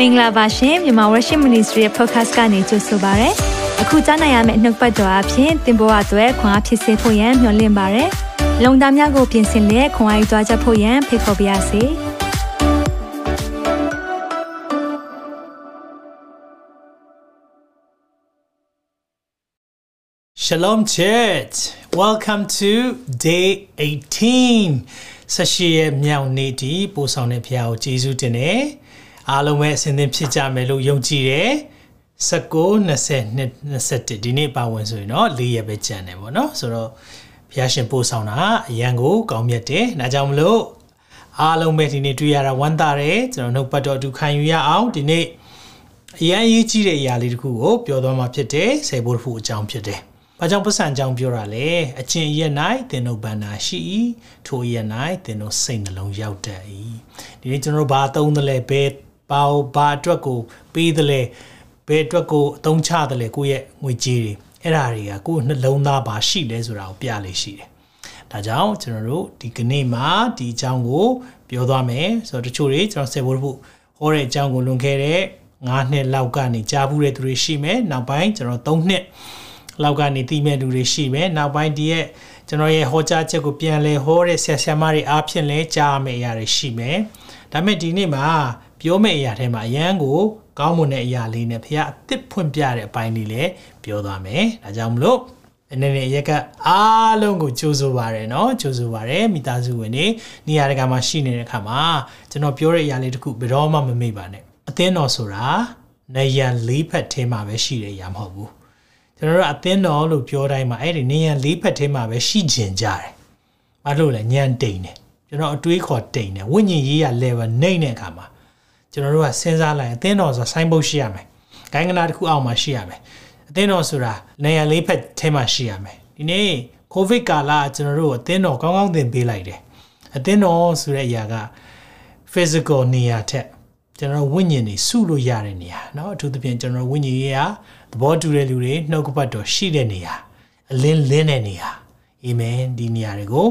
မင်္ဂလာပါရှင်မြန်မာ Worship Ministry ရဲ့ podcast ကနေကြိုဆိုပါရစေ။အခုကြားနိုင်ရမယ့်နှုတ်ပတ်တော်အဖြစ်သင်ပေါ်အပ်ွယ်ခွန်အားဖြစ်စေဖို့ယံမျှဝင့်ပါရစေ။လုံတာများကိုပြင်ဆင်လက်ခွန်အားယူကြားချက်ဖို့ယံဖိတ်ခေါ်ပါရစေ။ Shalom Church. Welcome to day 18. ဆက်ရှိရဲ့မြောက်နေ့ဒီပို့ဆောင်တဲ့ဖခင်ကိုကျေးဇူးတင်တယ်။ အားလုံးပဲအစဉ်သင်ဖြစ်ကြမယ်လို့ယုံကြည်တယ်19 20 21ဒီနေ့ပါဝင်ဆိုရင်တော့၄ရက်ပဲကြံတယ်ပေါ့နော်ဆိုတော့ဘုရားရှင်ပို့ဆောင်တာအရန်ကိုကောင်းမြတ်တယ်ဒါကြောင့်မလို့အားလုံးပဲဒီနေ့တွေ့ရတာဝမ်းသာတယ်ကျွန်တော်နှုတ်ပတ်တော်အတူခံယူရအောင်ဒီနေ့အရန်အရေးကြီးတဲ့အရာလေးတခုကိုပြောသွားမှာဖြစ်တယ်ဆေဘိုးဖို့အကြောင်းဖြစ်တယ်။ဘာကြောင့်ပတ်စံအကြောင်းပြောတာလဲ။အချင်းရက်၌သင်တို့ဗန္နာရှိ၏ထိုရက်၌သင်တို့စိတ်နှလုံးရောက်တတ်၏။ဒီနေ့ကျွန်တော်တို့ဘာသုံးသလဲဘယ် ဘာဘာအတွက်ကိုပေးတယ်လဲဘယ်အတွက်ကိုအသုံးချတယ်လဲကိုယ့်ရဲ့ငွေကြေးတွေအဲ့ဒါတွေကကိုယ့်နှလုံးသားပါရှိလဲဆိုတာကိုပြလေရှိတယ်ဒါကြောင့်ကျွန်တော်တို့ဒီကနေ့မှာဒီအကြောင်းကိုပြောသွားမယ်ဆိုတော့တချို့တွေကျွန်တော်ဆယ်ဖို့ဖို့ဟောတဲ့အကြောင်းကိုလွန်ခဲ့တဲ့9နှစ်လောက်ကနေကြားဘူးတဲ့သူတွေရှိမယ်နောက်ပိုင်းကျွန်တော်3နှစ်လောက်ကနေတည်မဲ့လူတွေရှိမယ်နောက်ပိုင်းဒီရဲ့ကျွန်တော်ရဲ့ဟောကြားချက်ကိုပြန်လဲဟောတဲ့ဆရာဆရာမတွေအားဖြင့်လဲကြားမယ်အရာတွေရှိမယ်ဒါပေမဲ့ဒီနေ့မှာ ပြောမယ့်အရာထဲမှာအရန်ကိုကောင်းမွန်တဲ့အရာလေးနဲ့ဖခင်အသစ်ဖွင့်ပြတဲ့အပိုင်းလေးလည်းပြောသွားမယ်။ဒါကြောင့်မလို့အနေနဲ့ရက်ကအားလုံးကိုကြိုးဆိုပါရယ်နော်ကြိုးဆိုပါရယ်မိသားစုဝင်တွေနေရာတကာမှာရှိနေတဲ့အခါမှာကျွန်တော်ပြောတဲ့အရာလေးတခုဘယ်တော့မှမမေ့ပါနဲ့အသင်းတော်ဆိုတာနေရန်လေးဖက်ထဲမှာပဲရှိတဲ့အရာမဟုတ်ဘူးကျွန်တော်တို့အသင်းတော်လို့ပြောတိုင်းမှာအဲ့ဒီနေရန်လေးဖက်ထဲမှာပဲရှိကျင်ကြတယ်ဘာလို့လဲညံတိန်တယ်ကျွန်တော်အတွေးခေါ်တိန်တယ်ဝိညာဉ်ရေးရ level နှိမ့်တဲ့အခါမှာ ကျွန်တော်တို့ကစဉ်းစားလိုက်အသင်းတော်ဆိုတာဆိုင်းဘုတ်ရှိရမယ်။ဂိုင်းကနာတစ်ခုအောက်မှာရှိရမယ်။အသင်းတော်ဆိုတာနေရာလေးဖက်ထဲမှာရှိရမယ်။ဒီနေ့ကိုဗစ်ကာလကျွန်တော်တို့အသင်းတော်ကောင်းကောင်းသင်ပေးလိုက်တယ်။အသင်းတော်ဆိုတဲ့အရာက physical နေရာထက်ကျွန်တော်ဝိညာဉ်တွေစုလို့ရတဲ့နေရာเนาะအထူးသဖြင့်ကျွန်တော်ဝိညာဉ်ရေးရာသဘောတူတဲ့လူတွေနှုတ်ကပတ်တော်ရှိတဲ့နေရာအလင်းလင်းတဲ့နေရာအာမင်ဒီနေရာတွေကို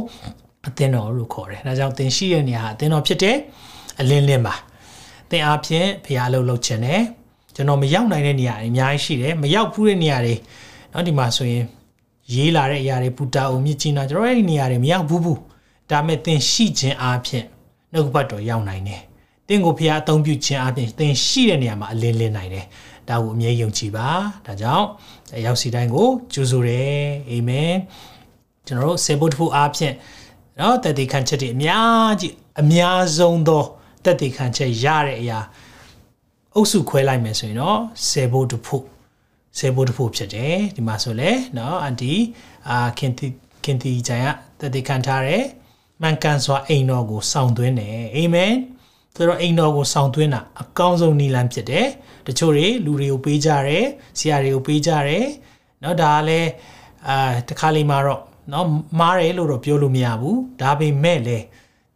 အသင်းတော်လို့ခေါ်တယ်။ဒါကြောင့်သင်ရှိတဲ့နေရာဟာအသင်းတော်ဖြစ်တယ်အလင်းလင်းပါ။ သင်အားဖြင့်ဖရားအလုပ်လုပ်ခြင်းတယ်ကျွန်တော်မရောက်နိုင်တဲ့နေရာတွေအများကြီးရှိတယ်မရောက်ဘူးတဲ့နေရာတွေเนาะဒီမှာဆိုရင်ရေးလာတဲ့အရာတွေပူတာအောင်မြင့်ချင်းတာကျွန်တော်အဲ့ဒီနေရာတွေမရောက်ဘူးဘူးဒါမဲ့သင်ရှိခြင်းအားဖြင့်နှုတ်ဘတ်တော်ရောက်နိုင်တယ်သင်ကိုဖရားအသုံးပြုခြင်းအားဖြင့်သင်ရှိတဲ့နေရာမှာအလင်းလင်းနိုင်တယ်ဒါကိုအမြဲယုံကြည်ပါဒါကြောင့်ရောက်စီတိုင်းကိုကြိုးဆိုတယ်အာမင်ကျွန်တော်တို့ဆေဘုတ်ဖို့အားဖြင့်เนาะတည်တည်ခံချက်တွေအများကြီးအများဆုံးသော တက်တည်ခံချက်ရတဲ့အရာအုပ်စုခွဲလိုက်မယ်ဆိုရင်တော့ဆယ်ဘိုးတစ်ဖို့ဆယ်ဘိုးတစ်ဖို့ဖြစ်တယ်ဒီမှာဆိုလဲเนาะအန်တီအာခင်တီခင်တီဂျိုင်ကတက်တည်ခံထားတယ်မှန်ကန်စွာအိမ်တော်ကိုစောင့်သွင်းတယ်အာမင်သူတို့အိမ်တော်ကိုစောင့်သွင်းတာအကောင်းဆုံးနည်းလမ်းဖြစ်တယ်တချို့တွေလူတွေကိုပေးကြတယ်ဆရာတွေကိုပေးကြတယ်เนาะဒါကလည်းအာတခါလေးမှာတော့เนาะမားတယ်လို့တော့ပြောလို့မရဘူးဒါပေမဲ့လည်း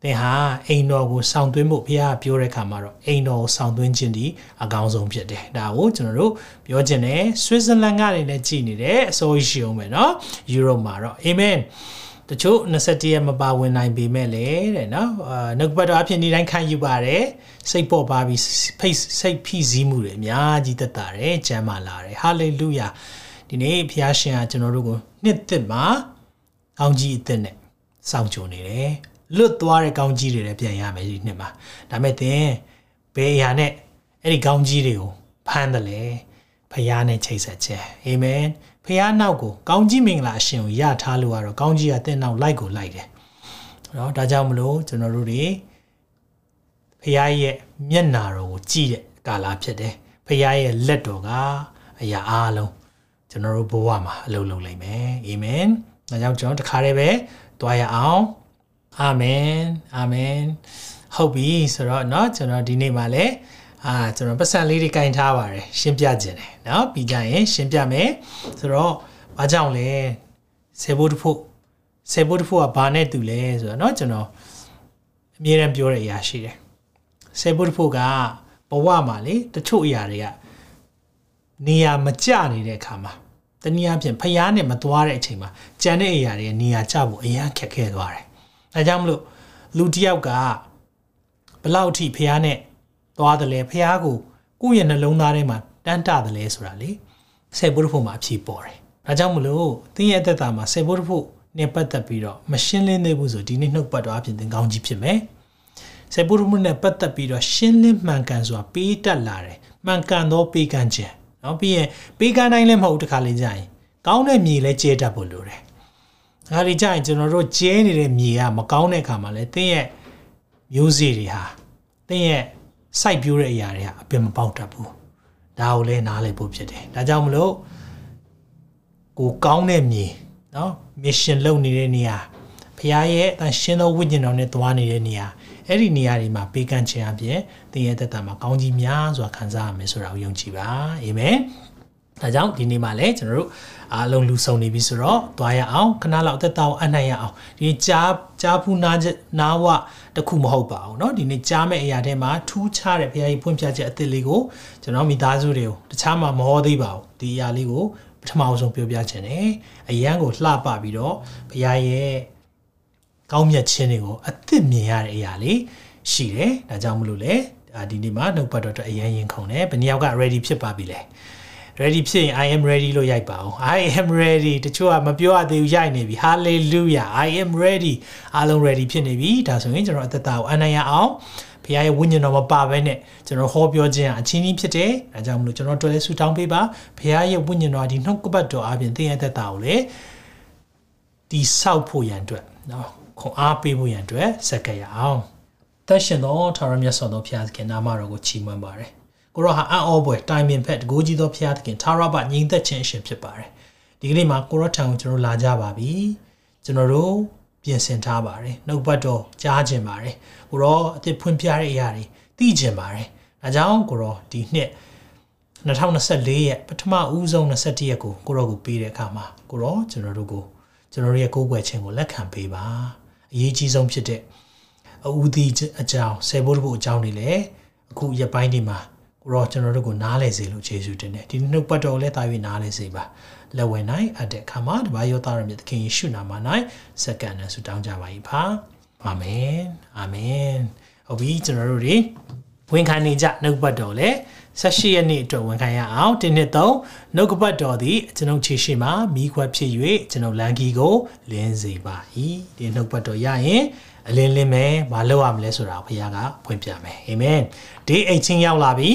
သင်ဟာအိမ်တော်ကိုဆောင်သွင်းဖို့ဘုရားပြောတဲ့အခါမှာတော့အိမ်တော်ကိုဆောင်သွင်းခြင်းဒီအကောင်းဆုံးဖြစ်တယ်ဒါကိုကျွန်တော်တို့ပြောခြင်းနဲ့ဆွစ်ဇာလန်ကနေလည်းကြည်နေတယ်အစိုးရရှိအောင်ပဲเนาะယူရိုမှာတော့အာမင်တချို့21ရက်မပါဝင်နိုင်ပေမဲ့လေတဲ့နော်အာနှုတ်ပတ်တော်အဖြစ်ဒီတိုင်းခံယူပါတယ်စိတ်ပေါ်ပါပြီးဖိတ်စိတ်ဖိစီးမှုတွေအများကြီးသက်သာတယ်ကျမ်းမာလာတယ်ဟာလေလုယာဒီနေ့ဘုရားရှင်ကကျွန်တော်တို့ကိုနှစ်သက်မှာကောင်းကြီးအသက်နဲ့စောင့်ကြိုနေတယ် လွတ်သွားတဲ့ကောင်းကြီးတွေလည်းပြန်ရမယ်ဒီနှစ်မှာဒါမဲ့သင်ဘယ်အရာနဲ့အဲ့ဒီကောင်းကြီးတွေကိုဖမ်းတယ်လေဖခင်နဲ့ချိတ်ဆက်ခြင်းအာမင်ဖခင်နောက်ကိုကောင်းကြီးမင်္ဂလာအရှင်ကိုရထားလို့ကတော့ကောင်းကြီးကတင့်နောက်လိုက်ကိုလိုက်တယ်เนาะဒါကြောင့်မလို့ကျွန်တော်တို့တွေဖခင်ရဲ့မျက်နာတော်ကိုကြည့်တဲ့ကာလဖြစ်တယ်ဖခင်ရဲ့လက်တော်ကအရာအားလုံးကျွန်တော်တို့ဘဝမှာအလုပ်လုပ်နိုင်မယ်အာမင်ဒါကြောင့်ကျွန်တော်တခါတည်းပဲတွားရအောင် အာမင်အာမင်ဟုတ်ပြီဆိုတော့เนาะကျွန်တော်ဒီနေ့မှာလည်းအာကျွန်တော်ပတ်စံလေးတွေကင်ထားပါတယ်ရှင်းပြခြင်းတယ်เนาะပြီးကြရင်ရှင်းပြမယ်ဆိုတော့ဘာကြောင့်လဲဆေဘိုးတဖို့ဆေဘိုးတဖို့ကဘာနဲ့တူလဲဆိုတော့เนาะကျွန်တော်အမြဲတမ်းပြောတဲ့အရာရှိတယ်ဆေဘိုးတဖို့ကဘဝမှာလေတချို့အရာတွေကနေရာမကျနေတဲ့အခါမှာတနည်းအားဖြင့်ဖျားနဲ့မသွားတဲ့အချိန်မှာကြံတဲ့အရာတွေနေရာကျဖို့အရန်ခက်ခဲသွားတယ် အဲကြောင့်မလို့လူတယောက်ကဘလောက်ထိဖះနဲ့သွားတယ်လဲဖះကို ကိုယ့်ရဲ့နှလုံးသားထဲမှာတန်းတတယ်လဲဆိုတာလေဆယ်ဘုရားဖို့မှာအဖြေပေါ်တယ်ဒါကြောင့်မလို့သင်ရဲ့အသက်တာမှာဆယ်ဘုရားဖို့နဲ့ပတ်သက်ပြီးတော့မရှင်းလင်းသေးဘူးဆိုဒီနေ့နှုတ်ပတ်တော်အပြင်သင်ကောင်းကြီးဖြစ်မယ်ဆေပုရမှုနဲ့ပတ်သက်ပြီးတော့ရှင်းလင်းမှန်ကန်စွာပေးတတ်လာတယ်မှန်ကန်သောပေးကမ်းခြင်းเนาะပြီးရင်ပေးကမ်းတိုင်းလည်းမဟုတ်တခါလေကြာရင်ကောင်းတဲ့မြေလည်းကျဲတတ်ဖို့လိုတယ် တခါလေကြာရင်ကျွန်တော်တို့ကျဲနေတဲ့မြေကမကောင်းတဲ့အခါမှာလည်းသင်ရဲ့မျိုးစေ့တွေဟာသင်ရဲ့စိုက်ပျိုးတဲ့အရာတွေဟာအပင်မပေါက်တတ်ဘူးဒါကိုလည်းနားလည်ဖို့ဖြစ်တယ်ဒါကြောင့်မလို့ကိုကောင်းတဲ့မြေเนาะ mission လုပ်နေတဲ့နေရာဖခင်ရဲ့တန်ရှင်းသောဝိညာဉ်တော်နဲ့သွားနေတဲ့နေရာအဲ့ဒီနေရာတွေမှာပေးကမ်းခြင်းအပြင်သင်ရဲ့သက်တာမှာကောင်းကြီးများစွာခံစားရမယ်ဆိုတာကိုယုံကြည်ပါအာမင် ဒါကြောင့်ဒီနေ့မှာလည်းကျွန်တော်တို့အားလုံးလူဆုံနေပြီဆိုတော့သွားရအောင်ခဏလောက်အသက်တာကိုအနှံ့ရအောင်ဒီကြားကြားဖူးနာနာဝတခုမဟုတ်ပါဘူးเนาะဒီနေ့ကြားမဲ့အရာတွေမှာထူးခြားတဲ့ဘုရားကြီးဖွင့်ပြချက်အသစ်လေးကိုကျွန်တော်မိသားစုတွေကိုတခြားမှာမဟောသေးပါဘူးဒီအရာလေးကိုပထမဆုံးပြောပြချင်တယ်အရန်ကိုလှပပြီးတော့ဘုရားရဲ့ကောင်းမြတ်ခြင်းတွေကိုအသစ်မြင်ရတဲ့အရာလေးရှိတယ်ဒါကြောင့်မလို့လေဒီနေ့မှာနှုတ်ပတ်တော်အတွက်အရန်ရင်ခုန်တယ်ဘယ်နှယောက်က ready ဖြစ်ပါပြီလဲ ready ဖြစ်ရင် I am ready လို့ရိုက်ပါအောင် I am ready တချို့ကမပြောရသေးဘူးရိုက်နေပြီ hallelujah I am ready အားလုံး ready ဖြစ်နေပြီဒါဆိုရင်ကျွန်တော်အသက်တာကိုအနိုင်ရအောင်ဘုရားရဲ့ဝိညာဉ်တော်မပါဘဲနဲ့ကျွန်တော်ဟောပြောခြင်းအချင်းချင်းဖြစ်တယ်ဒါကြောင့်မလို့ကျွန်တော်တွေ့လဲဆူတောင်းပေးပါဘုရားရဲ့ဝိညာဉ်တော်ဒီနှုတ်ကပတ်တော်အပြင်သင်ရဲ့အသက်တာကိုလေဒီဆောက်ဖို့ရန်အတွက်နော်ခွန်အားပေးဖို့ရန်အတွက်စက္ကရအောင်သက်ရှင်သောထာဝရမြတ်စွာသောဘုရားသခင်နာမတော်ကိုချီးမွမ်းပါတယ် ကိုရောဟာအံ့ဩဖွယ်တိုင်ပင်ဖက်တကိုးကြီးသောဘုရားသခင်ထာဝရဘညီသက်ခြင်းအရှင်ဖြစ်ပါတယ်ဒီကနေ့မှာကိုရောထံကိုကျွန်တော်လာကြပါပြီကျွန်တော်တို့ပြင်ဆင်ထားပါတယ်နှုတ်ပတ်တော်ကြားခြင်းပါတယ်ကိုရောအသစ်ဖွင့်ပြတဲ့အရာတွေသိခြင်းပါတယ်ဒါကြောင့်ကိုရောဒီနှစ်2024ရဲ့ပထမဦးဆုံး21ရက်ကိုကိုရောကိုပေးတဲ့အခါမှာကိုရောကျွန်တော်တို့ကိုကျွန်တော်ရဲ့ကိုးကွယ်ခြင်းကိုလက်ခံပေးပါအရေးကြီးဆုံးဖြစ်တဲ့အူဒီအကြောင်းဆယ်ဘိုးတဘို့အကြောင်းတွေလည်းအခုရက်ပိုင်းဒီမှာ ကိုရောကျွန်တော်တို့ကိုနားလဲစေလို့ယေရှုတင်တယ်ဒီနှုတ်ပတ်တော်လည်းတာ၍နားလဲစေပါလက်ဝဲနိုင်အတဲ့အခါမှာတပါးယောသားရမြတ်သခင်ယေရှုနာမ၌စက္ကန့်နဲ့ဆုတောင်းကြပါ၏ပါအာမင်အာမင်ဟုတ်ပြီကျွန်တော်တို့တွေဝန်ခံနေကြနှုတ်ပတ်တော်လည်း18ရက်နေ့အတွက်ဝန်ခံရအောင်တင်းနှစ်သုံးနှုတ်ကပတ်တော်သည်ကျွန်ုပ်ခြေရှိမှမိခွက်ဖြစ်၍ကျွန်ုပ်လန်ကီကိုလင်းစေပါ၏ဒီနှုတ်ပတ်တော်ရရင်အလင်းလင်းမယ်မလုပ်ရမလဲဆိုတာဘုရားကဖွင့်ပြမယ်အာမင်ဒီ18ရောက်လာပြီ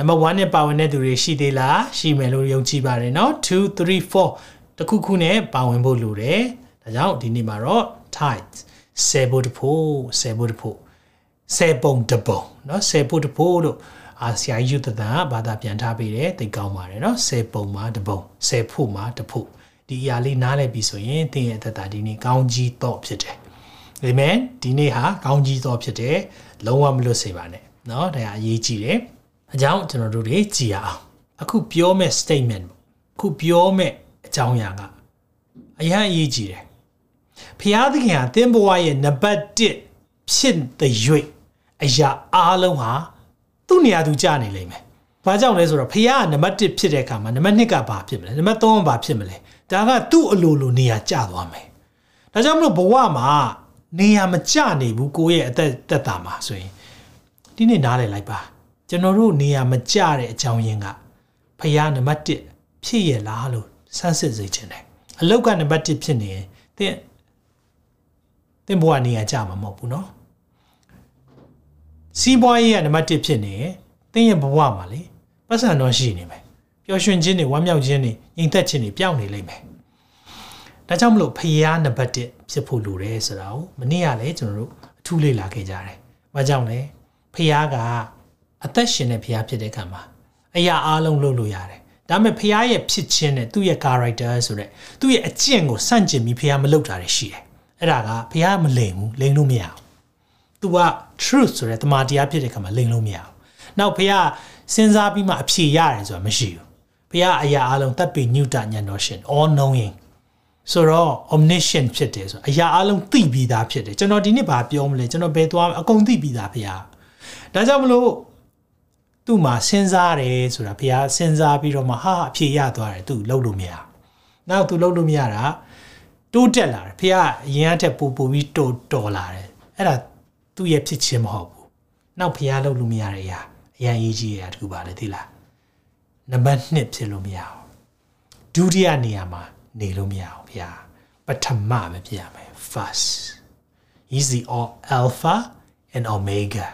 နံပါတ်1နဲ့ပါဝင်တဲ့သူတွေရှိသေးလားရှိမယ်လို့ယုံကြည်ပါတယ်เนาะ2 3 4တခုခုနဲ့ပါဝင်ဖို့လိုတယ်ဒါကြောင့်ဒီနေ့မှာတော့ tight ဆယ်ဖို့တဖို့ဆယ်ဖို့တဖို့ဆယ်ပုံတပုံเนาะဆယ်ဖို့တဖို့လို့အာဆရာယူတသန်ကဘာသာပြန်ထားပေးတယ်သိကောင်းပါတယ်เนาะဆယ်ပုံမှာတပုံဆယ်ဖို့မှာတဖို့ဒီအရာလေးနားလည်ပြီဆိုရင်သင်ရဲ့အသက်တာဒီနေ့ကောင်းကြီးတော့ဖြစ်တယ်အာမင်ဒီနေ့ဟာကောင်းကြီးတော့ဖြစ်တယ်လုံးဝမလွတ်စေပါနဲ့เนาะဒါအရေးကြီးတယ် အကြောင်းကျွန်တော်တို့တွေကြည်ရအောင်အခုပြောမဲ့ statement အခုပြောမဲ့အကြောင်းအရာကအရင်အရေးကြီးတယ်ဖျားသခင်ဟာသင်ဘဝရဲ့နံပါတ်1ဖြစ်တဲ့၍အရာအားလုံးဟာသူ့နေရာသူကြာနေလိမ့်မယ်။ဘာကြောင့်လဲဆိုတော့ဖျားကနံပါတ်1ဖြစ်တဲ့အခါမှာနံပါတ်2ကဘာဖြစ်မလဲ။နံပါတ်3ကဘာဖြစ်မလဲ။ဒါကသူ့အလိုလိုနေရာကျသွားမယ်။ဒါကြောင့်မလို့ဘဝမှာနေရာမကျနေဘူးကိုယ့်ရဲ့အသက်သက်တာမှာဆိုရင်ဒီနေ့နားလည်လိုက်ပါ။ ကျွန်တော်တို့နေရာမကျတဲ့အကြောင်းရင်းကဖះနံပါတ်1ဖြစ်ရလားလို့စမ်းစစ်စေချင်တယ်အလောက်ကနံပါတ်1ဖြစ်နေရင်သင်သင်ဘဝနေရာကျမှာမဟုတ်ဘူးเนาะစီးပွားရေးကနံပါတ်1ဖြစ်နေရင်သင်ရဲ့ဘဝမှာလေပတ်စံတော့ရှိနေမယ်ပျော်ရွှင်ခြင်းတွေဝမ်းမြောက်ခြင်းတွေညီသက်ခြင်းတွေပျောက်နေလိမ့်မယ်ဒါကြောင့်မလို့ဖះနံပါတ်1ဖြစ်ဖို့လိုတယ်ဆိုတာကိုမနေ့ကလည်းကျွန်တော်တို့အထူးလေ့လာခဲ့ကြတယ်။ဘာကြောင့်လဲဖះက အသက်ရှင်တဲ့ဖះဖြစ်တဲ့ခံမှာအရာအလုံးလုပ်လို့ရတယ်ဒါပေမဲ့ဖះရဲ့ဖြစ်ခြင်းနဲ့သူ့ရဲ့ character ဆိုတဲ့သူ့ရဲ့အကျင့်ကိုစန့်ကျင်ပြီးဖះမလုပ်တာတွေရှိတယ်အဲ့ဒါကဖះမလိမ်ဘူးလိမ်လို့မရဘူး तू က truth ဆိုတဲ့တမန်တရားဖြစ်တဲ့ခံမှာလိမ်လို့မရဘူးနောက်ဖះစဉ်းစားပြီးမှအဖြေရတယ်ဆိုတာမရှိဘူးဖះအရာအလုံးတပ်ပြီးညုတညံတော်ရှင် all knowing ဆိုတော့ omniscient ဖြစ်တယ်ဆိုအရာအလုံးသိပြီးသားဖြစ်တယ်ကျွန်တော်ဒီနေ့ဘာပြောမလဲကျွန်တော်ဘယ်သွားအကုန်သိပြီးသားဖះဒါကြောင့်မလို့ သူ့မှာစဉ်းစားတယ်ဆိုတာဘုရားစဉ်းစားပြီးတော့မှဟာအဖြေရသွားတယ်သူလှုပ်လို့မရနောက်သူလှုပ်လို့မရတာတိုးတက်လာတယ်ဘုရားအရင်အထက်ပူပူပြီးတိုးတော်လာတယ်အဲ့ဒါသူ့ရဲ့ဖြစ်ခြင်းမဟုတ်ဘူးနောက်ဘုရားလှုပ်လို့မရတဲ့အရာအအရင်ရေးကြီးရတာတခုပါလေသိလားနံပါတ်1ဖြစ်လို့မရအောင်ဒုတိယနေရာမှာနေလို့မရအောင်ဗျာပထမပဲဖြစ်ရမယ် first he's the alpha and omega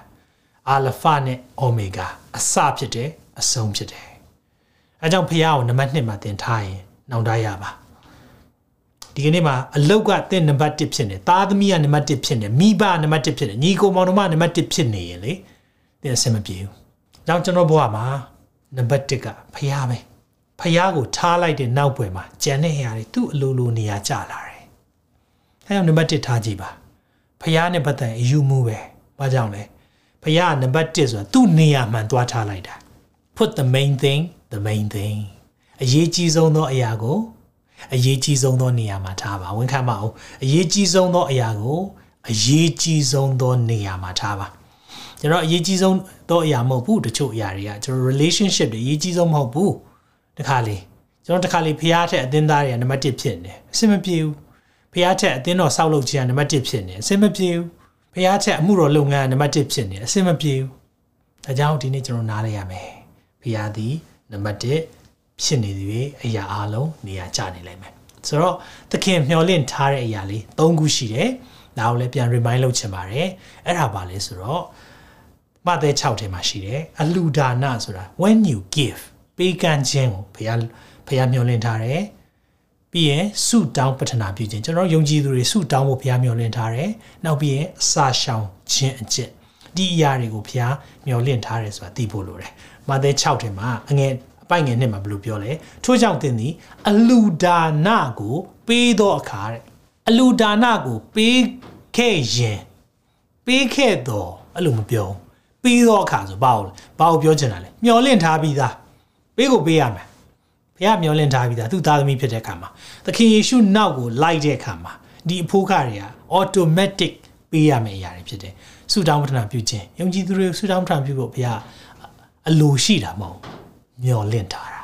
alpha နဲ့ omega အစဖြစ်တယ်အဆုံးဖြစ်တယ်အဲကြောင့်ဖះကိုနံပါတ်1မှာတင်ထားရင်နောင်တရပါဒီကနေ့မှာအလုတ်ကတင့်နံပါတ်1ဖြစ်နေသားသမီးကနံပါတ်1ဖြစ်နေမိဘနံပါတ်1ဖြစ်နေညီကိုမောင်နှမနံပါတ်1ဖြစ်နေရင်လေတင်အဆင်မပြေဘူး။ကြောင့်ကျွန်တော်ဘဝမှာနံပါတ်1ကဖះပဲဖះကိုထားလိုက်တဲ့နောက်ွယ်မှာကြံတဲ့နေရာတွေသူ့အလိုလိုနေရာကျလာတယ်။အဲကြောင့်နံပါတ်1ထားကြည့်ပါ။ဖះနဲ့ပတ်သက်အယူမှုပဲ။ဘာကြောင့်လဲ။ ဖះကနံပါတ်1ဆိုတာသူ့နေရာမှန်သွားထားလိုက်တာ။ Put the main thing the main thing အရေးကြီးဆုံးသောအရာကိုအရေးကြီးဆုံးသောနေရာမှာထားပါဝန်ခံပါအောင်အရေးကြီးဆုံးသောအရာကိုအရေးကြီးဆုံးသောနေရာမှာထားပါကျွန်တော်အရေးကြီးဆုံးသောအရာမဟုတ်ဘူးတချို့အရာတွေကကျွန်တော် relationship တွေအရေးကြီးဆုံးမဟုတ်ဘူးတခါလေကျွန်တော်တခါလေဖျားထက်အသင်းသားတွေကနံပါတ်1ဖြစ်နေအဆင်မပြေဘူးဖျားထက်အသင်းတော်ဆောက်လုပ်ခြင်းကနံပါတ်1ဖြစ်နေအဆင်မပြေဘူး ဖျားထက်အမှုတော်လုပ်ငန်းကနံပါတ်1ဖြစ်နေအဆင်မပြေဘူးဒါကြောင့်ဒီနေ့ကျွန်တော်နားလဲရမယ်ဖျားသည်နံပါတ်1ဖြစ်နေသည်အရာအလုံးနေရာကျနေလိမ့်မယ်ဆိုတော့သခင်မျှော်လင့်ထားတဲ့အရာလေး၃ခုရှိတယ်ဒါကိုလည်းပြန် remind လုပ်ချင်ပါတယ်အဲ့ဒါပါလဲဆိုတော့မဿဲ6ထဲမှာရှိတယ်အလူဒါနဆိုတာ when you give ပေးကမ်းခြင်းကိုဘုရားဘုရားမျှော်လင့်ထားတယ် ပြီးရင်ဆုတောင်းပတနာပြုခြင်းကျွန်တော်ယုံကြည်သူတွေဆုတောင်းဖို့ဘုရားမျှော်လင့်ထားတယ်နောက်ပြီးရင်အစာရှောင်ခြင်းအကျင့်ဒီအရာတွေကိုဘုရားမျှော်လင့်ထားတယ်ဆိုတာသိဖို့လိုတယ်မဿဲ6ထဲမှာအငယ်အပိုင်ငယ်နှစ်မှာဘယ်လိုပြောလဲထို့ကြောင့်သင်သည်အလူဒါနကို ပေးသောအခါတဲ့အလူဒါနကိုပေးခဲ့ရင်ပေးခဲ့တော့အဲ့လိုမပြောပေးသောအခါဆိုဘာလို့ဘာကိုပြောချင်တာလဲမျောလင့်ထားပြီးသားပေးကိုပေးရမယ် ဘုရားမျောလင့်ထားပြီးသားသူ့သားသမီးဖြစ်တဲ့အခါမှာသခင်ယေရှုနောက်ကိုလိုက်တဲ့အခါမှာဒီအဖိုးခတွေက automatic ပေးရမယ့်အရာတွေဖြစ်တယ်ဆုတောင်းပတနာပြုခြင်းယုံကြည်သူတွေဆုတောင်းပတနာပြုဖို့ဘုရားအလိုရှိတာမဟုတ်မျောလင့်ထားတာ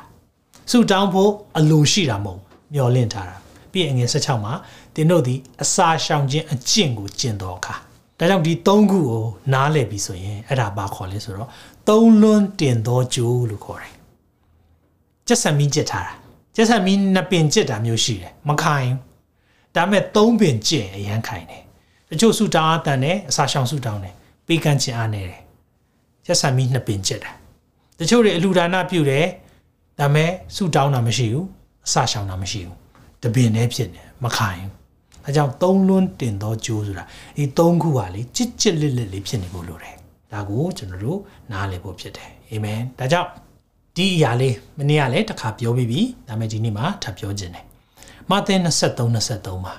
ဆုတောင်းဖို့အလိုရှိတာမဟုတ်မျောလင့်ထားတာပြီးရင်ငွေ16မှာသင်တို့သည်အစာရှောင်ခြင်းအကျင့်ကိုကျင့်တော်အခါဒါကြောင့်ဒီ၃ခုကိုနားလည်ပြီဆိုရင်အဲ့ဒါဘာခေါ်လဲဆိုတော့သုံးလွန်းတင်သောကြိုးလို့ခေါ်တယ် ကျက်ဆံမီးကျက်ထားတာကျက်ဆံမီးနှစ်ပင်ကျက်တာမျိုးရှိတယ်မခိုင်ဒါပေမဲ့သုံးပင်ကျက်အရန်ခိုင်တယ်တချို့ဆူတောင်းအတန်နဲ့အစာရှောင်ဆူတောင်းတယ်ပေးကမ်းခြင်းအားနေတယ်ကျက်ဆံမီးနှစ်ပင်ကျက်တာတချို့တွေအလူဒါနပြုတယ်ဒါပေမဲ့ဆူတောင်းတာမရှိဘူးအစာရှောင်တာမရှိဘူးတပင်နဲ့ဖြစ်နေမခိုင်အဲကြောင့်သုံးလွန်းတင်သောကြိုးဆိုတာဒီသုံးခုကလေကြစ်ကြစ်လစ်လစ်လေးဖြစ်နေဖို့လိုတယ်ဒါကိုကျွန်တော်တို့နားလည်ဖို့ဖြစ်တယ်အာမင်ဒါကြောင့် ဒီအရာလေးမနေ့ကလည်းတစ်ခါပြောပြီးပြီဒါပေမဲ့ဒီနေ့မှာထပ်ပြောခြင်းတယ်မာသဲ23 23မှာ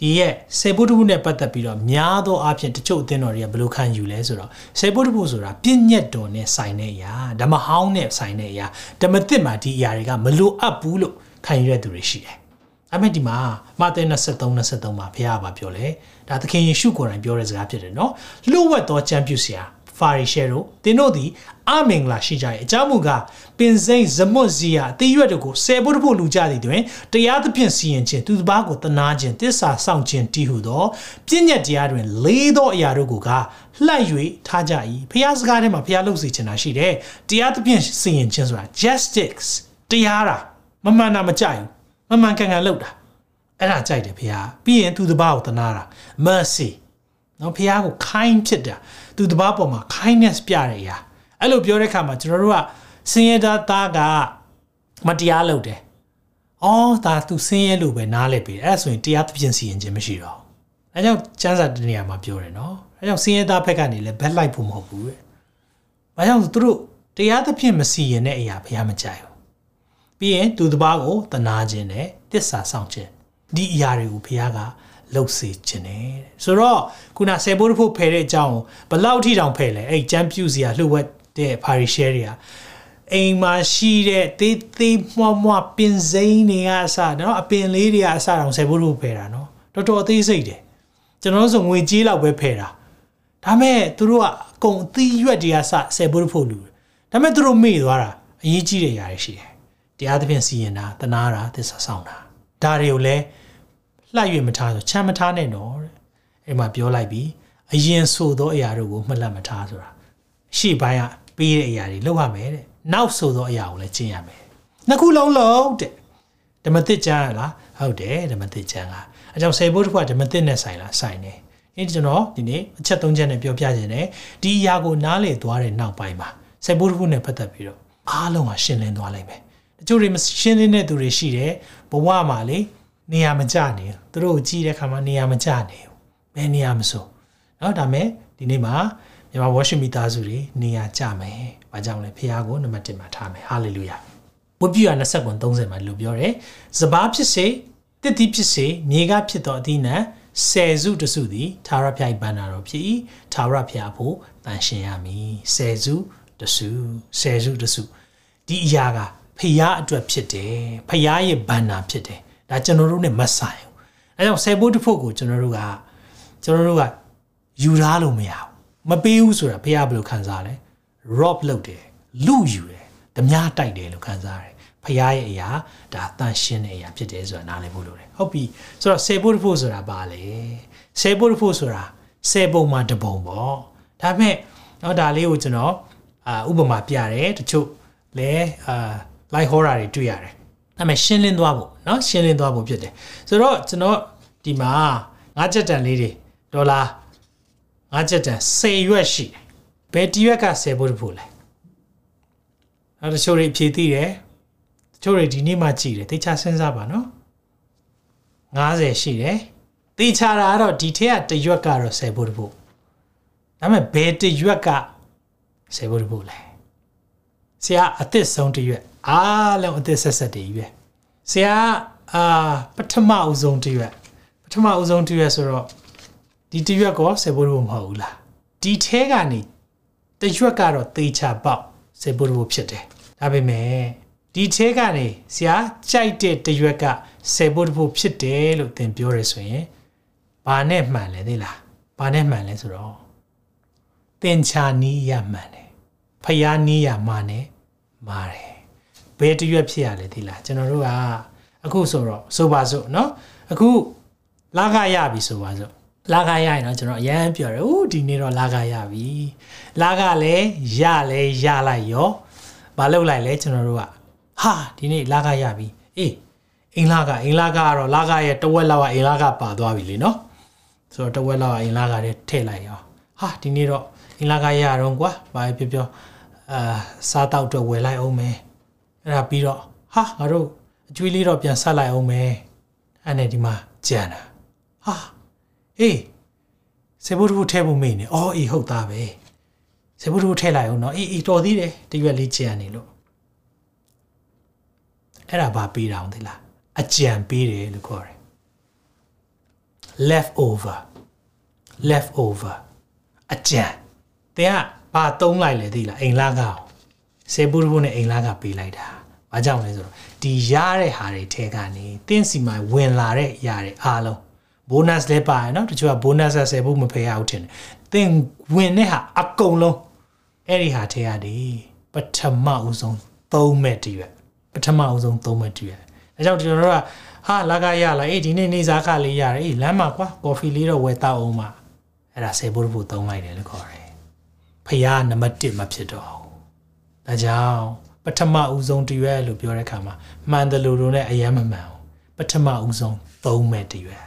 ဒီရဲ့စေဘုဒ္ဓဘုနဲ့ပတ်သက်ပြီးတော့များသောအားဖြင့်တချို့အသင်းတော်တွေကဘယ်လိုခံယူလဲဆိုတော့စေဘုဒ္ဓဘုဆိုတာပြည့်ညက်တော်နဲ့ဆိုင်တဲ့အရာဓမ္မဟောင်းနဲ့ဆိုင်တဲ့အရာဓမ္မသစ်မှာဒီအရာတွေကမလိုအပ်ဘူးလို့ခံယူရတဲ့သူတွေရှိတယ်။အမေဒီမှာမာသဲ23 23မှာဘုရားကပြောလဲဒါသခင်ယေရှုကိုယ်တိုင်ပြောတဲ့စကားဖြစ်တယ်နော်။လှုပ်ဝက်သောကြံပြုစရာ ဖာရီရှဲတို့သင်တို့သည်အမင်္ဂလာရှိကြ၏အကြောင်းမူကားပင်စိမ့်ဇမွတ်ဇီယာအသေးရွက်တို့ကိုဆယ်ဖို့တဖို့လူကြသည်တွင်တရားသဖြင့်စီရင်ခြင်းသူတစ်ပါးကိုတနာခြင်းတစ္ဆာဆောင်ခြင်းတည်ဟုသောပြည့်ညက်တရားတွင်လေးသောအရာတို့ကိုကလှိုက်၍ထားကြ၏ဖျားစကားထဲမှာဖျားလုပ်စီချင်တာရှိတယ်တရားသဖြင့်စီရင်ခြင်းဆိုတာ justice တရားတာမမှန်တာမကြိုက်ဘူးမမှန်ကန်ကန်လုပ်တာအဲ့ဒါကြိုက်တယ်ဖျားပြီးရင်သူတစ်ပါးကိုတနာတာ mercy နော်ဖះကိုခိုင်းဖြစ်တာ သူတပားပေါ်မှာ kindness ပြတဲ့အရာအဲ့လိုပြောတဲ့ခါမှာကျွန်တော်တို့ကဆင်းရဲသားသားကမတရားလုပ်တယ်။အော်ဒါသူဆင်းရဲလို့ပဲနားလဲပြီ။အဲ့ဒါဆိုရင်တရားသဖြင့်စီရင်ခြင်းမရှိတော့။အဲကြောင့်ကျမ်းစာတနေရာမှာပြောတယ်နော်။အဲကြောင့်ဆင်းရဲသားဘက်ကနေလည်းဘက်လိုက်ဖို့မဟုတ်ဘူးတဲ့။ဘာကြောင့်သူတို့တရားသဖြင့်မစီရင်တဲ့အရာဘုရားမကြိုက်ဘူး။ပြီးရင်သူတပားကိုတနာခြင်းနဲ့တစ္ဆာဆောင်ခြင်းဒီအရာတွေကိုဘုရားက လှုပ်စေခြင်းနဲ့ဆိုတော့ခုနဆယ်ဘိုးတဖို့ဖယ်တဲ့အကြောင်းဘလောက်ထိတောင်ဖယ်လဲအဲ့ကျမ်းပြူစီကလှုပ်ဝက်တဲ့ parish share တွေကအိမ်မှာရှိတဲ့သေးသေးမွှမွှပင်စိမ်းတွေကအစနော်အပင်လေးတွေကအစတောင်ဆယ်ဘိုးတဖို့ဖယ်တာနော်တော်တော်အသေးစိတ်တယ်ကျွန်တော်တို့ဆိုငွေကြေးလောက်ပဲဖယ်တာဒါမဲ့သူတို့ကအကုန်အသီးရွက်တွေကစဆယ်ဘိုးတဖို့လူဒါမဲ့သူတို့မေ့သွားတာအရေးကြီးတဲ့ຢာတွေရှိတယ်တရားသဖြင့်စီရင်တာတနာတာသစ္စာဆောင်တာဒါတွေကိုလည်း လှရွေမထားဆိုချမ်းမထားနဲ့တော့တဲ့အဲ့မှာပြောလိုက်ပြီးအရင်ဆိုသောအရာတို့ကိုမှတ်လက်မထားဆိုတာရှေ့ပိုင်းကပေးတဲ့အရာတွေလုပ်ရမယ်တဲ့နောက်ဆိုသောအရာကိုလည်းကျင့်ရမယ်နှစ်ခုလုံးလုံးတဲ့ဓမ္မသစ်ကျမ်းလားဟုတ်တယ်ဓမ္မသစ်ကျမ်းကအကြောင်းစေဖို့တစ်ခုကဓမ္မသစ်နဲ့ဆိုင်လားဆိုင်တယ်ဒီကျွန်တော်ဒီနေ့အချက်၃ချက်နဲ့ပြောပြခြင်းနဲ့ဒီအရာကိုနားလည်သွားတဲ့နောက်ပိုင်းမှာစေဖို့တစ်ခုနဲ့ပတ်သက်ပြီးတော့အားလုံးကရှင်းလင်းသွားလိမ့်မယ်တချို့တွေမရှင်းလင်းတဲ့သူတွေရှိတယ်ဘဝမှာလေ နေရာမကျနေဘူးသူတို့ကိုကြည့်တဲ့အခါမှာနေရာမကျနေဘူးဘယ်နေရာမဆိုเนาะဒါမဲ့ဒီနေ့မှာမြန်မာဝါရှင်မီသားစုတွေနေရာကျမယ်။ဘာကြောင့်လဲဖခင်ကိုနံပါတ်1မှာထားမယ်။ဟာလေလုယာ။ဝိပုယ20ကွန်30မှာလို့ပြောတယ်။စပားဖြစ်စေတစ်တိဖြစ်စေမြေကဖြစ်သောအသီးနှံဆယ်စုတစုသည်သာရဖျိုက်ပန်းတာတော့ဖြစ်၏သာရဖျာဖို့တန်ရှင်ရမည်ဆယ်စုတစုဆယ်စုတစုဒီအရာကဖျားအတွက်ဖြစ်တယ်ဖျားရဲ့ဘန္နာဖြစ်တယ် ဒါကျွန်တော်တို့ ਨੇ မဆိုင်ဘူးအဲကြောင့်ဆယ်ဖို့တစ်ဖို့ကိုကျွန်တော်တို့ကကျွန်တော်တို့ကယူထားလို့မရဘူးမပေးဘူးဆိုတာဘုရားဘယ်လိုခံစားလဲ rob လုပ်တယ်လူယူတယ်ဓမြတိုက်တယ်လို့ခံစားရတယ်ဖရားရဲ့အရာဒါတန်ရှင်းတဲ့အရာဖြစ်တယ်ဆိုတာနားလည်ဖို့လိုတယ်ဟုတ်ပြီဆိုတော့ဆယ်ဖို့တစ်ဖို့ဆိုတာပါလေဆယ်ဖို့တစ်ဖို့ဆိုတာဆယ်ပုံမှာတစ်ပုံပေါ့ဒါပေမဲ့တော့ဒါလေးကိုကျွန်တော်အာဥပမာပြတယ်တချို့လဲအာ light horror တွေတွေ့ရတယ် ဒါပေမဲ့ရှင်းလင်းသွားဖို့เนาะရှင်းလင်းသွားဖို့ဖြစ်တယ်ဆိုတော့ကျွန်တော်ဒီမှာငါးချက်တန်လေးတွေဒေါ်လာငါးချက်တန်10ရွက်ရှိတယ်ဘယ်တရွက်က10ဖို့တဖို့လဲနောက်တချို့တွေဖြည့်သိတယ်တချို့တွေဒီနေ့မှကြည်တယ်သိချစဉ်းစားပါနော်90ရှိတယ်သိချတာကတော့ဒီထက်ကတရွက်ကတော့10ဖို့တဖို့ဒါပေမဲ့ဘယ်တရွက်က10ဖို့တဖို့လဲဆရာအသစ်ဆုံးတရွက် အားလုံးအသစ်ဆက်ဆက်တည်းရွက်ဆရာအာပထမအဦးဆုံးတရွက်ပထမအဦးဆုံးတရွက်ဆိုတော့ဒီတရွက်ကောဆေဘိုးဘမဟုတ်ဘူးလားဒီထဲကနေတရွက်ကတော့သေချာပေါက်ဆေဘိုးဘဖြစ်တယ်ဒါပေမဲ့ဒီထဲကနေဆရာကြိုက်တဲ့တရွက်ကဆေဘိုးဘဖြစ်တယ်လို့သင်ပြောရဆိုရင်ဘာနဲ့မှန်လဲသိလားဘာနဲ့မှန်လဲဆိုတော့သင်ချာနီးရမှန်တယ်ဖျားနီးရမှန်တယ်မာတယ် ဘယ်တရွက်ဖြစ်ရလဲသိလားကျွန်တော်တို့ကအခုဆိုတော့ဆိုပါစို့เนาะအခုလာခရပြီဆိုပါစို့လာခရရင်တော့ကျွန်တော်အရန်ပြောတယ်ဦးဒီနေ့တော့လာခရပြီလာခလည်းရလဲရလိုက်ရောမလုပ်လိုက်လဲကျွန်တော်တို့ကဟာဒီနေ့လာခရပြီအေးအင်လာကအင်လာကကတော့လာခရဲ့တဝက်လောက်က အင်လာကပါသွားပြီလေနော်ဆိုတော့တဝက်လောက်က အင်လာကလည်းထည့်လိုက်ရောဟာဒီနေ့တော့အင်လာကရတော့ကွာဘာပြောပြောအာစားတောက်တော့ဝယ်လိုက်အောင်မယ် အဲ့ဒါပြီးတော့ဟာငါတို့အကျွေးလေးတော့ပြန်ဆက်လိုက်အောင်မယ်အဲ့နဲ့ဒီမှာကြံတာဟာအေးဆေဘုတ်ဘုထဲဖို့မေ့နေအော်အေးဟုတ်သားပဲဆေဘုတ်ဘုထဲလိုက်အောင်နော်အေးအေးတော်သေးတယ်တရွက်လေးကြံနေလို့အဲ့ဒါဘာပေးတာအောင်သိလားအကြံပေးတယ်လို့ခေါ်တယ် left over left over အကြံတင်ကဘာသုံးလိုက်လဲသိလားအိမ်လာကအောင် ဆယ်ပုရုဘုနဲ့အိမ်လာကပေးလိုက်တာ။ဘာကြောင့်လဲဆိုတော့ဒီရတဲ့ဟာတွေထဲကနေတင်းစီမိုင်ဝင်လာတဲ့ရတဲ့အားလုံး bonus လည်းပါတယ်နော်တချို့က bonus ဆယ်ပုမဖယ်ရဘူးထင်တယ်။တင်းဝင်တဲ့ဟာအကုန်လုံးအဲ့ဒီဟာထဲကနေပထမဦးဆုံးသုံးမဲ့တည်းပဲပထမဦးဆုံးသုံးမဲ့တည်းပဲ။အဲကြောင့်ကျွန်တော်တို့ကဟာလာကရလာအေးဒီနေ့နေစားခလေးရတယ်အေးလမ်းမှာကွာကော်ဖီလေးတော့ဝယ်တောက်အောင်ပါအဲ့ဒါဆယ်ဖို့ဖို့သုံးလိုက်တယ်လို့ခေါ်တယ်ဖះနံပါတ်1မဖြစ်တော့ဘူး ဒါကြောင့်ပထမဦးဆုံးတရွက်လို့ပြောတဲ့အခါမှာမှန်တယ်လို့တို့နဲ့အယမ်းမမှန်ဘူးပထမဦးဆုံးသုံးမဲ့တရွက်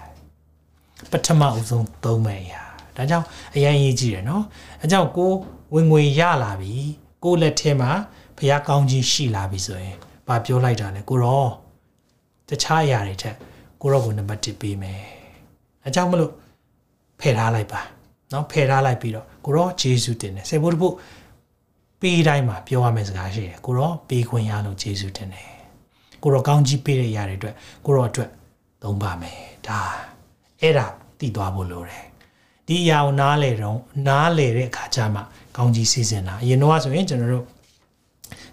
ပထမဦးဆုံးသုံးမဲ့ရာဒါကြောင့်အရင်ရေးကြည့်တယ်နော်အဲကြောင့်ကိုဝင်ငွေရလာပြီကိုလက်ထဲမှာဘုရားကောင်းကြီးရှိလာပြီဆိုရင်ဘာပြောလိုက်တာလဲကိုရောတခြားအရာတွေထက်ကိုရောကိုနံပါတ်1ပေးမယ်အဲကြောင့်မလို့ဖယ်ထားလိုက်ပါနော်ဖယ်ထားလိုက်ပြီးတော့ကိုရောဂျေစုတင်တယ်စေဖို့တဖို့ ပေးတိုင်းမှာပြောရမယ့်စကားရှိတယ်ကိုရောပေးခွင့်ရလို့ဂျေစုတင်တယ်ကိုရောကောင်းကြီးပေးတဲ့ຢာတွေအတွက်ကိုရောအတွက်သုံးပါမယ်ဒါအဲ့ဒါတည်သွားဖို့လိုတယ်ဒီအရာကိုနားလေတော့နားလေတဲ့အခါကျမှကောင်းကြီးစီစဉ်တာအရင်တော့ဆိုရင်ကျွန်တော်တို့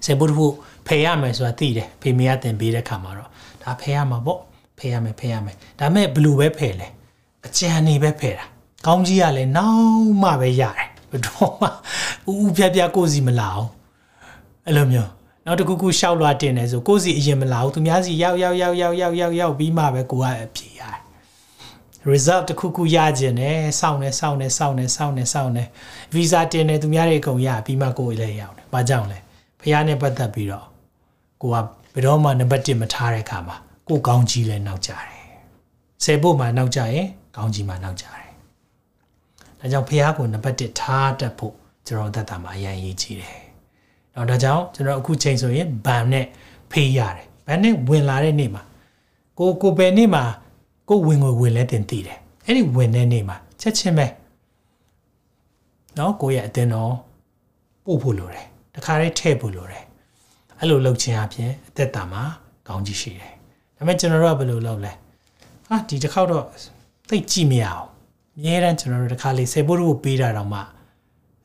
စေဖို့တဖို့ဖယ်ရမယ်ဆိုတာသိတယ်ဖေမေကတင်ပေးတဲ့ခါမှာတော့ဒါဖယ်ရမှာပေါ့ဖယ်ရမယ်ဖယ်ရမယ်ဒါမဲ့ဘလူပဲဖယ်လဲအကြံနေပဲဖယ်တာကောင်းကြီးကလည်းနောက်မှပဲရတယ် ဘယ်တော့မှဥဥပြပြကိုစီမလာအောင်အဲ့လိုမျိုးနောက်တစ်ခုခုရှောက်လွှာတင်တယ်ဆိုကိုစီအရင်မလာဘူးသူများစီရောက်ရောက်ရောက်ရောက်ရောက်ရောက်ရောက်ပြီးမှပဲကိုကအဖြေရတယ် result တစ်ခုခုရခြင်းနဲ့စောင့်နေစောင့်နေစောင့်နေစောင့်နေစောင့်နေ visa တင်တယ်သူများတွေအကုန်ရပြီးမှကိုယ်လည်းရောက်တယ်ဘာကြောင့်လဲဖះနဲ့ပတ်သက်ပြီးတော့ကိုကဘယ်တော့မှနံပါတ်1မထားတဲ့အခါမှာကိုကောင်းကြီးလဲနောက်ကြတယ်ဆယ်ဖို့မှနောက်ကြရင်ကောင်းကြီးမှနောက်ကြတယ် ဒါကြောင့်ဖះကိုနံပါတ်1ထားတတ်ဖို့ကျွန်တော်သက်တာမှာအရင်ရေးကြည့်တယ်။တော့ဒါကြောင့်ကျွန်တော်အခုချိန်ဆိုရင်ဘန်နဲ့ဖေးရတယ်။ဘန်နဲ့ဝင်လာတဲ့နေ့မှာကိုကိုပဲနေ့မှာကိုဝင်ကိုဝင်လဲတင်တည်တယ်။အဲ့ဒီဝင်တဲ့နေ့မှာချက်ချင်းပဲနော်ကိုရဲ့အတင်းတော်ပို့ဖို့လိုတယ်။တခါလေးထည့်ဖို့လိုတယ်။အဲ့လိုလုပ်ခြင်းအပြင်အသက်တာမှာကောင်းကြီးရှိတယ်။ဒါပေမဲ့ကျွန်တော်တို့ကဘယ်လိုလုပ်လဲ။ဟာဒီတစ်ခေါက်တော့သိကြည့်မရအောင်။ အများတန်းကျွန်တော်တို့တစ်ခါလေးဆေဘိုးတို့ကိုပေးတာတော့မှ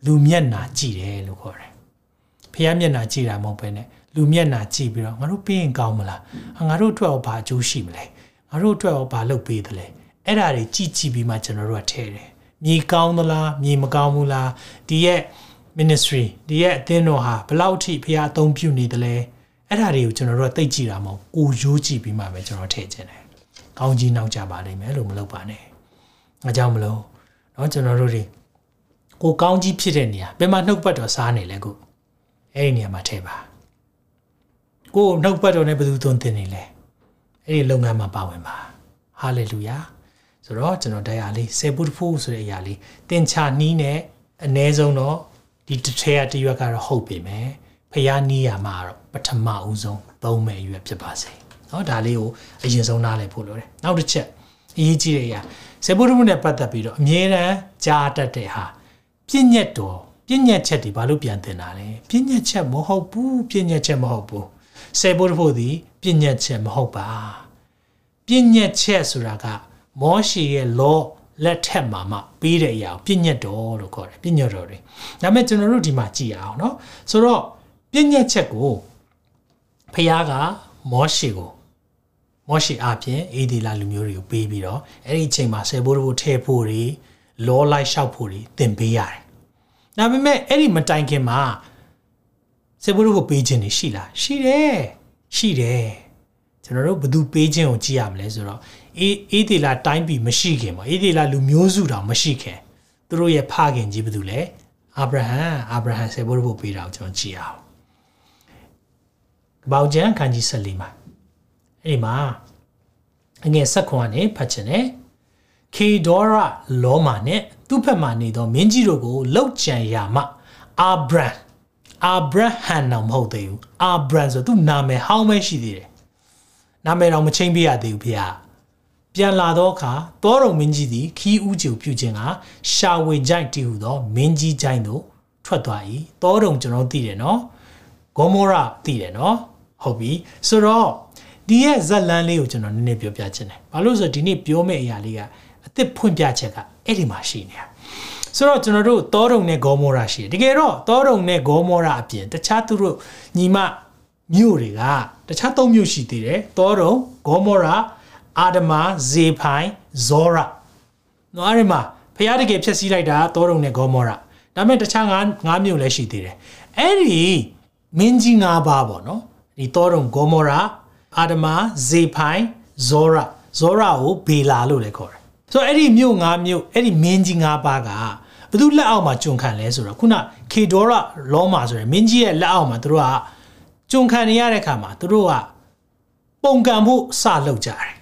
လူမျက်နာကြည့်တယ်လို့ခေါ်တယ်။ဖះမျက်နာကြည့်တာမဟုတ်ဘဲနဲ့လူမျက်နာကြည့်ပြီးတော့ငါတို့ပေးရင်ကောင်းမလား။ငါတို့အတွက်ရောဘာအကျိုးရှိမလဲ။ငါတို့အတွက်ရောဘာလုပ်ပေးသလဲ။အဲ့ဒါတွေကြည့်ကြည့်ပြီးမှကျွန်တော်တို့ကထဲတယ်။မြေကောင်းသလားမြေမကောင်းဘူးလား။ဒီရဲ့ ministry ဒီရဲ့အသင်းတော်ဟာဘလောက်ထိဖះအသုံးပြုနေသလဲ။အဲ့ဒါတွေကိုကျွန်တော်တို့ကသိကြည့်တာမဟုတ်ကိုရိုးကြည့်ပြီးမှပဲကျွန်တော်ထည့်ခြင်းတယ်။ကောင်းကြီးနောက်ကြပါလိမ့်မယ်လို့မလုပ်ပါနဲ့။ ငါကြောင့်မလို့เนาะကျွန်တော်တို့တွေကိုကောင်းကြီးဖြစ်တဲ့နေရာဘယ်မှာနှုတ်ပတ်တော်စားနေလဲကိုအဲ့ဒီနေရာမှာထည့်ပါကိုနှုတ်ပတ်တော်နဲ့ဘယ်သူသွန်သင်နေလဲအဲ့ဒီလုပ်ငန်းမှာပါဝင်ပါဟာလေလုယာဆိုတော့ကျွန်တော်တရားလေးဆေပုတ္တဖို့ဆိုတဲ့အရာလေးတင်ချနီးနဲ့အ ਨੇ ဆုံးတော့ဒီတစ်ထဲကတရွက်ကတော့ဟုတ်ပြီမယ်ဖျားနီးရမှာတော့ပထမဦးဆုံးသုံးမယ်ရွက်ဖြစ်ပါစေเนาะဒါလေးကိုအရင်ဆုံးနားလည်ဖို့လိုတယ်နောက်တစ်ချက်အရေးကြီးတဲ့အရာ ဆေပုတ္တဖို့နဲ့ပတ်သက်ပြီးတော့အမြဲတမ်းကြားတတ်တဲ့ဟာပြည့်ညက်တော်ပြည့်ညက်ချက်တွေဘာလို့ပြန်တင်တာလဲပြည့်ညက်ချက်မဟုတ်ဘူးပြည့်ညက်ချက်မဟုတ်ဘူးဆေဘုတ်ဖို့ဒီပြည့်ညက်ချက်မဟုတ်ပါပြည့်ညက်ချက်ဆိုတာကမောရှေရဲ့ law လက်ထက်မှာမှပေးတဲ့အရာပြည့်ညက်တော်လို့ခေါ်တယ်ပြည့်ညက်တော်တွေဒါပေမဲ့ကျွန်တော်တို့ဒီမှာကြည့်အောင်เนาะဆိုတော့ပြည့်ညက်ချက်ကိုဖခင်ကမောရှေကို မောရှေအပြင်အေဒီလာလူမျိုးတွေကိုပေးပြီးတော့အဲ့ဒီအချိန်မှာဆေဘိုးတို့ထဲဖို့တွေလောလိုက်လျှောက်ဖို့တွေသင်ပေးရတယ်။ဒါပေမဲ့အဲ့ဒီမတိုင်ခင်မှာစေဘုရုကိုပေးခြင်းနေရှိလားရှိတယ်ရှိတယ်ကျွန်တော်တို့ဘသူပေးခြင်းကိုကြည့်ရမလဲဆိုတော့အေးအေးဒီလာတိုင်းပြည်မရှိခင်ပေါ့အေးဒီလာလူမျိုးစုတောင်မရှိခင်သူတို့ရဲ့ဖခင်ကြီးဘသူလဲအာဗြဟံအာဗြဟံစေဘုရုကိုပေးတာကိုကျွန်တော်ကြည့်အောင်။ဘောင်ကျန်ခန်းကြီးဆက်လီမှာ အဲ့ဒီမှာအငယ်ဆက်ခွန်ကနေဖတ်ချင်တယ်ခေဒေါရလောမာနဲ့သူ့ဖက်မှနေသောမင်းကြီးတို့ကိုလှုပ်ကြံရမှအာဗြဟံအာဗြဟံတော့မဟုတ်သေးဘူးအာဗြဟံဆိုသူနာမည်ဟောင်းပဲရှိသေးတယ်နာမည်တော့မချင်းပြရသေးဘူးဖေဟာပြန်လာတော့အခါတောတော်မင်းကြီးသည်ခီးဥကျူပြုခြင်းကရှာဝေကြိုက်တည်ဟုသောမင်းကြီးကြိုင်သို့ထွက်သွား၏တောတော်ကျွန်တော်သိတယ်နော်ဂေါမောရသိတယ်နော်ဟုတ်ပြီဆိုတော့ ဒီရဲ့ဇက်လန်းလေးကိုကျွန်တော်နည်းနည်းပြောပြချင်တယ်ဘာလို့ဆိုဒီနေ့ပြောမယ့်အရာလေးကအစ်စ်ဖွင့်ပြချက်ကအဲ့ဒီမှာရှိနေတာဆိုတော့ကျွန်တော်တို့တောတုံနဲ့ဂေါမောရာရှိတယ်တကယ်တော့တောတုံနဲ့ဂေါမောရာအပြင်တခြားသူတို့ညီမမြို့တွေကတခြားသုံးမြို့ရှိသေးတယ်တောတုံဂေါမောရာအာဒမာဇေဖိုင်ဇောရာနော်အဲ့ဒီမှာဖျားတကယ်ဖြည့်ဆည်းလိုက်တာတောတုံနဲ့ဂေါမောရာဒါပေမဲ့တခြားငါးငါးမြို့လည်းရှိသေးတယ်အဲ့ဒီမင်းကြီး၅ပါးပေါ့နော်ဒီတောတုံဂေါမောရာ အာဒမာဇေဖိုင်ဇောရာဇောရာကိုဘေလာလို့လည်းခေါ်တယ်ဆိုတော့အဲ့ဒီမြို့၅မြို့အဲ့ဒီမင်းကြီး၅ပါးကဘသူလက်အောက်မှာကျွန်ခံလဲဆိုတော့ခုနခေဒေါရလောမာဆိုရယ်မင်းကြီးရဲ့လက်အောက်မှာသူတို့ကကျွန်ခံနေရတဲ့ခါမှာသူတို့ကပုံကံဖို့စလုပ်ကြတယ်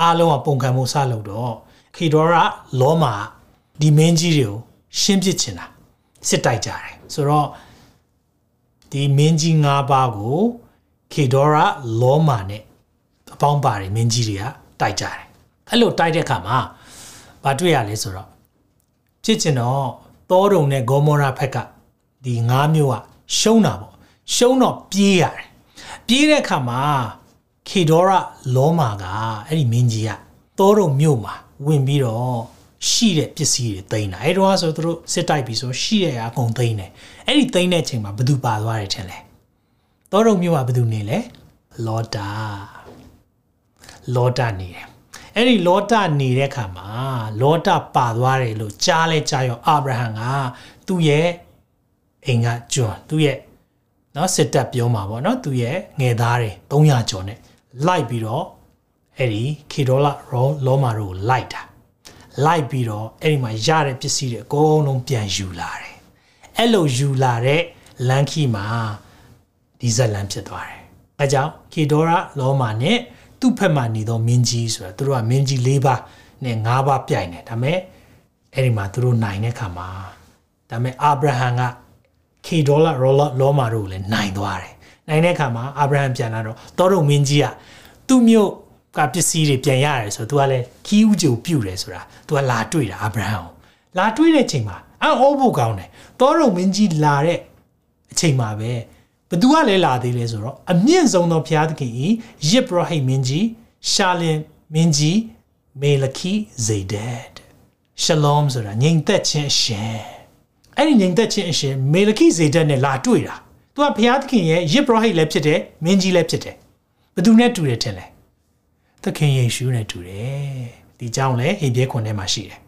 အားလုံးကပုံကံဖို့စလုပ်တော့ခေဒေါရလောမာဒီမင်းကြီးတွေကိုရှင်းပစ်ချင်တာစစ်တိုက်ကြတယ်ဆိုတော့ဒီမင်းကြီး၅ပါးကို ခေဒေါရလောမာနဲ့အပေါင်းပါတယ်မင်းကြီးတွေကတိုက်ကြတယ်အဲ့လိုတိုက်တဲ့အခါမှာဘာတွေ့ရလဲဆိုတော့ဖြစ်ချင်တော့တောတုံနဲ့ဂေါမောရာဖက်ကဒီ၅မျိုးကရှုံးတာပေါ့ရှုံးတော့ပြေးရတယ်ပြေးတဲ့အခါမှာခေဒေါရလောမာကအဲ့ဒီမင်းကြီးကတောတုံမြို့မှာဝင်ပြီးတော့ရှိတဲ့ပစ္စည်းတွေသိမ်းတာအဲ့တော့ဆိုသူတို့စစ်တိုက်ပြီးဆိုရှိတဲ့အကုန်သိမ်းတယ်အဲ့ဒီသိမ်းတဲ့အချိန်မှာဘသူပါသွားတယ်ထင်လဲ တောတုံမြို့မှာဘသူနေလဲလောတာလောတာနေတယ်အဲ့ဒီလောတနေတဲ့ခါမှာလောတပါသွားတယ်လို့ကြားလဲကြားရောအာဗြဟံကသူ့ရဲ့အိမ်ကကျွန်းသူ့ရဲ့เนาะစစ်တပ်ပြောမှာပေါ့เนาะသူ့ရဲ့ငယ်သားတွေ300ကျော်နဲ့လိုက်ပြီးတော့အဲ့ဒီခေဒေါလာရောလောမာတို့လိုက်တာလိုက်ပြီးတော့အဲ့ဒီမှာရတဲ့ပစ္စည်းတွေအကုန်လုံးပြန်ယူလာတယ်အဲ့လိုယူလာတဲ့ လန်ခီမှာ ဒီဇက်လန်ဖြစ်သွားတယ်။အဲကြောင့်ကေဒေါရာလောမာနဲ့သူ့ဖက်မှာနေသောမင်းကြီးဆိုတာသူတို့ကမင်းကြီး၄ပါးနဲ့၅ပါးပြိုင်တယ်ဒါပေမဲ့အဲ့ဒီမှာသူတို့နိုင်တဲ့ခါမှာဒါပေမဲ့အာဗြဟံကကေဒေါလာရောလောမာတို့ကိုလည်းနိုင်သွားတယ်။နိုင်တဲ့ခါမှာအာဗြဟံပြန်လာတော့တောတော်မင်းကြီးကသူ့မြို့ကပစ္စည်းတွေပြန်ရတယ်ဆိုတော့ तू ကလည်းခီးဥကြိုပြုတ်တယ်ဆိုတာ तू ကလာတွေ့တာအာဗြဟံကိုလာတွေ့တဲ့ချိန်မှာအော်အိုးဖို့ကောင်းတယ်တောတော်မင်းကြီးလာတဲ့အချိန်မှာပဲ ဘသူကလည်းလာသေးလဲဆိုတော့အမြင့်ဆုံးသောဘုရားသခင်ဤယစ်ဘရဟိမင်းကြီးရှာလင်မင်းကြီးမေလခီဇေဒက်ရှလောမ်ဆိုတာငြိမ်သက်ခြင်းအရှင်အဲ့ဒီငြိမ်သက်ခြင်းအရှင်မေလခီဇေဒက်နဲ့လာတွေ့တာသူကဘုရားသခင်ရဲ့ယစ်ဘရဟိလည်းဖြစ်တယ်မင်းကြီးလည်းဖြစ်တယ်ဘသူနဲ့တူတယ်ထင်လဲသခင်ယေရှုနဲ့တူတယ်ဒီကြောင့်လည်းဟေဘရဲခွန်ထဲမှာရှိတယ်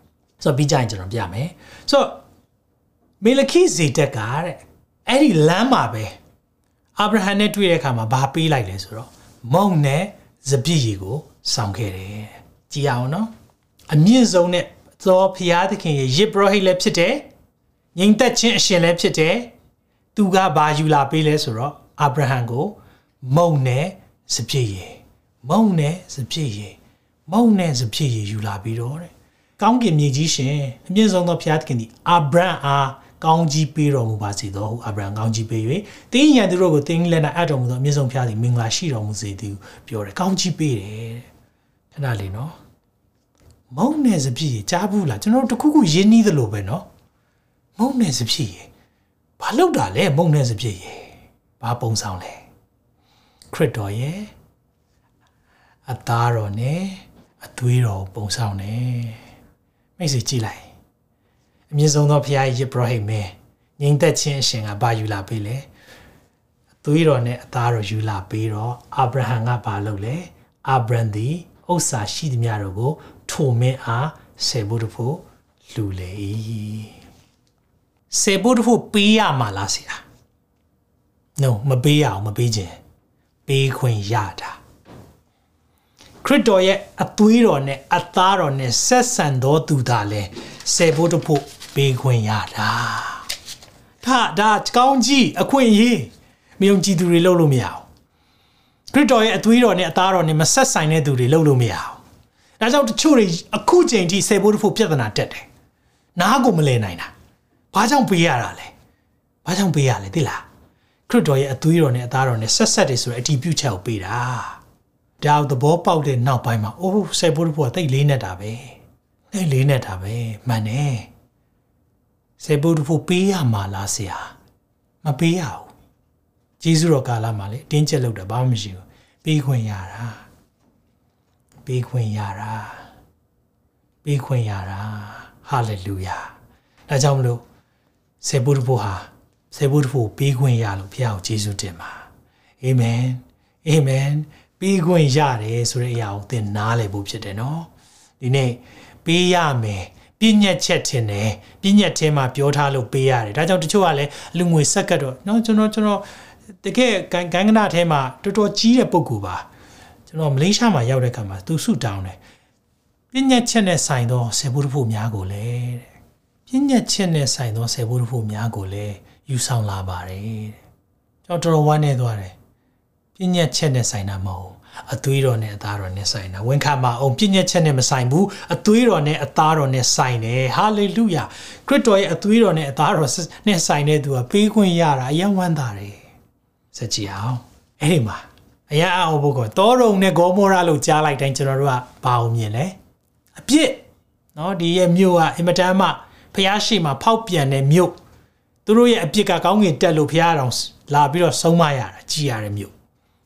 ဆိုတော့ပြီးကြရင်ကျွန်တော်ပြမယ်ဆိုတော့မေလခိဇေတက်ကတဲ့အဲ့ဒီလမ်းမှာပဲ အာဗြဟံနဲ့တွေ့တဲ့အခါမှာဘာပေးလိုက်လဲဆိုတော့မုံနဲ့စပြည့်ရီကိုဆောင်ခဲ့တယ်ကြည်အောင်နော်အမြင့်ဆုံးနဲ့သောဖျားသခင်ရဲ့ယစ်ဘရဟိလည်းဖြစ်တယ်ငြိမ်သက်ခြင်းအရှင်လည်းဖြစ်တယ်သူကဘာယူလာပေးလဲဆိုတော့အာဗြဟံကိုမုံနဲ့စပြည့်ရီမုံနဲ့စပြည့်ရီမုံနဲ့စပြည့်ရီယူလာပြီးတော့တဲ့ကောင်းကင်မြေကြီးရှင်အမြင့်ဆုံးသောဘုရားသခင်သည်အာဗြဟံအား ကောင်းကြီးပေးတော်မူပါစေသောဟုအာဗြဟံကောင်းကြီးပေး၍တင်းရန်သူတို့ကိုတင်းလက်၌အပ်တော်မူသောအမြင့်ဆုံးဘုရားသည်မင်္ဂလာရှိတော်မူစေသည်ပြောတယ်ကောင်းကြီးပေးတယ်ခဏလေးနော်မုံနဲ့စပြည့်ကြားဘူးလားကျွန်တော်တို့တခုခုရင်းနှီးသလိုပဲနော်မုံနဲ့စပြည့်ဘာလောက်တာလဲမုံနဲ့စပြည့်ဘာပုံဆောင်လဲခရစ်တော်ရဲ့အသားတော်နဲ့အသွေးတော်ပုံဆောင်တယ်မိတ်ဆွေကြည့်လိုက် အမြင့်ဆုံးသောဖခင်ယေဘရဟိမင်းငြိမ်သက်ခြင်းအရှင်ကဘာယူလာပေးလဲအသွေးတော်နဲ့အသားတော်ယူလာပေးတော့အာဗြဟံကဘာလုပ်လဲအာဗြံသည်ဥစ္စာရှိသမျှတို့ကို ထိုမင်းအားဆေဘုဒ္ဓဖို့လူလေ၏ဆေဘုဒ္ဓဖို့ပေးရမှာလားဆရာ no မပေးရအောင်မပေးခြင်းပေးခွင့်ရတာခရစ်တော်ရဲ့အသွေးတော်နဲ့အသားတော်နဲ့ဆက်ဆံတော်သူသာလဲဆယ်ဖို့တဖို့ ပေးခွင့်ရတာဒါဒါကောင်းကြီးအခွင့်အရေးမယုံကြည်သူတွေလုပ်လို့မရအောင်ခရစ်တော်ရဲ့အသွေးတော်နဲ့အသားတော်နဲ့မဆက်ဆိုင်တဲ့သူတွေလုပ်လို့မရအောင်ဒါကြောင့်တချို့တွေအခုချိန်ထိဆယ်ဖို့တဖို့ပြဿနာတက်တယ်နားကိုမလဲနိုင်တာဘာကြောင့်ပေးရတာလဲဘာကြောင့်ပေးရလဲသိလားခရစ်တော်ရဲ့အသွေးတော်နဲ့အသားတော်နဲ့ဆက်ဆက်တယ်ဆိုတဲ့အတီးပြုချက်ကိုပေးတာဒါသဘောပေါက်တဲ့နောက်ပိုင်းမှာအိုးဆယ်ဖို့တဖို့ကတိတ်လေးနေတာပဲတိတ်လေးနေတာပဲမှန်တယ် ဆယ်ဖို့တဖို့ပေးရမှာလားဆရာမပေးရဘူးဂျေဇုတော်ကာလမှာလေတင်းကျပ်လို့တာဘာမှမရှိဘူးပေးခွင့်ရတာပေးခွင့်ရတာပေးခွင့်ရတာဟာလေလုယာဒါကြောင့်မလို့ဆယ်ဖို့တဖို့ဟာဆယ်ဖို့တဖို့ပေးခွင့်ရလို့ဘုရားကိုဂျေဇုတင်ပါအာမင်အာမင်ပေးခွင့်ရတယ်ဆိုတဲ့အရာကိုသင်နားလည်ဖို့ဖြစ်တယ်နော်ဒီနေ့ပေးရမယ် ပြည့်ညက်ချက်ထင်တယ်ပြည့်ညက်ထဲမှာပြောထားလို့ပေးရတယ်ဒါကြောင့်တချို့ကလည်းလူငွေဆက်ကတ်တော့နော်ကျွန်တော်ကျွန်တော်တကယ်ဂန်ကနာထဲမှာတော်တော်ကြီးတဲ့ပုံကူပါကျွန်တော်မလေးရှားမှာရောက်တဲ့ခါမှာသူဆုတောင်းတယ်ပြည့်ညက်ချက်နဲ့ဆိုင်သောဆေဘုဒ္ဓဖို့များကိုလည်းတဲ့ပြည့်ညက်ချက်နဲ့ဆိုင်သောဆေဘုဒ္ဓဖို့များကိုလည်းယူဆောင်လာပါတယ်တဲ့ကျွန်တော်တော်တော်ဝမ်းနေသွားတယ်ပြည့်ညက်ချက်နဲ့ဆိုင်တာမဟုတ် အသွေးတော်နဲ့အသားတော်နဲ့ဆိုင်တာဝန်ခံပါအောင်ပြည့်ညက်ချက်နဲ့မဆိုင်ဘူးအသွေးတော်နဲ့အသားတော်နဲ့ဆိုင်တယ်ဟာလေလုယာခရစ်တော်ရဲ့အသွေးတော်နဲ့အသားတော်နဲ့ဆိုင်တဲ့သူကပေးခွင့်ရတာအယံဝမ်းသာတယ်စကြည်အောင်အဲ့ဒီမှာအယံအောင်ဘုကတောရုံနဲ့ဂေါမောရာလို့ကြားလိုက်တိုင်းကျွန်တော်တို့ကဘာအောင်မြင်လဲအပြစ်နော်ဒီရဲ့မြို့ကအင်မတန်မှဖျားရှိမှဖောက်ပြန်တဲ့မြို့သူတို့ရဲ့အပြစ်ကကောင်းကင်တက်လို့ဖျားတော်လာပြီးတော့ဆုံးမရတာကြည်ရတဲ့မြို့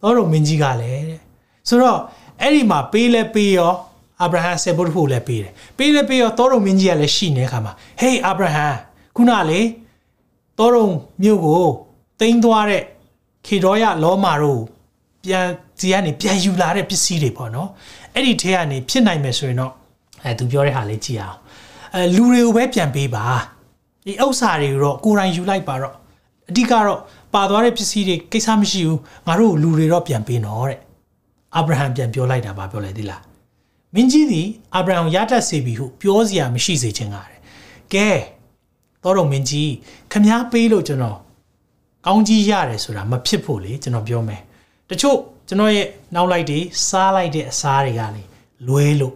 တော်တော်မင်းကြီးကလည်းတဲ့ ဆိုတော့အဲ့ဒီမှာပေးလဲပေးရောအာဗြဟံဆေဘုတ်ဖို့လည်းပေးတယ်ပေးလဲပေးရောတော်တော်မင်းကြီးကလည်းရှိနေခါမှာဟေးအာဗြဟံခုနလေတော်တော်မြို့ကိုတင်းသွားတဲ့ခေတော်ရလောမာတို့ပြန်ဒီကနေပြန်ယူလာတဲ့ပစ္စည်းတွေပေါ့နော်အဲ့ဒီထဲကနေဖြစ်နိုင်မယ်ဆိုရင်တော့အဲသူပြောတဲ့ဟာလေးကြည့်အောင်အဲလူတွေကိုပဲပြန်ပေးပါဒီဥစ္စာတွေတော့ကိုယ်တိုင်ယူလိုက်ပါတော့အဓိကတော့ပါသွားတဲ့ပစ္စည်းတွေကိစ္စမရှိဘူးငါတို့လူတွေတော့ပြန်ပေးတော့တဲ့ အာဗြဟံပြန်ပြောလိုက်တာပါပြောလိုက်သီလားမင်းကြီးသည်အာဗြဟံရတတ်စေပြီဟုပြောစရာမရှိစေချင်တာတဲ့ကဲတော်တော်မင်းကြီးခမားပေးလို့ကျွန်တော်ကောင်းကြီးရတယ်ဆိုတာမဖြစ်ဖို့လေကျွန်တော်ပြောမယ်တချို့ကျွန်တော်ရဲ့နောက်လိုက်တွေစားလိုက်တဲ့အစားတွေကလေလွဲလို့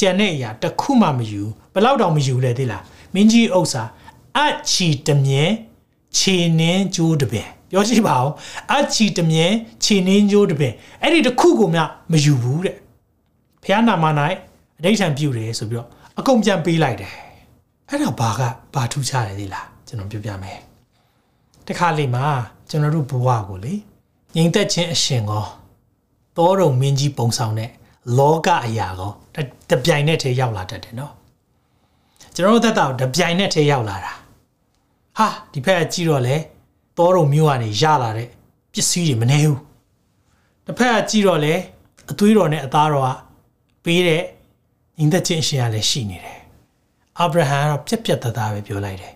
ကြံတဲ့အရာတစ်ခုမှမယူဘယ်လောက်တောင်မယူလဲသိလားမင်းကြီးဥစ္စာအချီတမြဲခြေနှင်းကြိုးတပင် ပြောရှိပါအောင်အချီတမြဲခြေနှင်းကြိုးတပင်အဲ့ဒီတစ်ခုကိုမှမယူဘူးတဲ့ဖះနာမ၌အဋိဌံပြုတယ်ဆိုပြီးတော့အကုန်ပြန်ပေးလိုက်တယ်အဲ့တော့ဘာကဘာထူးခြားတယ်လေလားကျွန်တော်ပြောပြမယ်တခါလေမှာကျွန်တော်တို့ဘဝကိုလေငြိမ်သက်ခြင်းအရှင်ကောတောရုံမင်းကြီးပုံဆောင်တဲ့လောကအရာကောတပြိုင်နဲ့တည်းရောက်လာတတ်တယ်နော်ကျွန်တော်တို့သက်တာတပြိုင်နဲ့တည်းရောက်လာတာဟာဒီဖက်ကကြည့်တော့လေ တောရုံမျိုးကနေရလာတဲ့ပစ္စည်းတွေမနေဘူးတစ်ဖက်ကကြည့်တော့လေအသွေးတော်နဲ့အသားတော်ကပေးတဲ့ညီသက်ချင်းအရှင်ကလည်းရှိနေတယ်အာဗြဟံကတော့ပြက်ပြက်သားသားပဲပြောလိုက်တယ်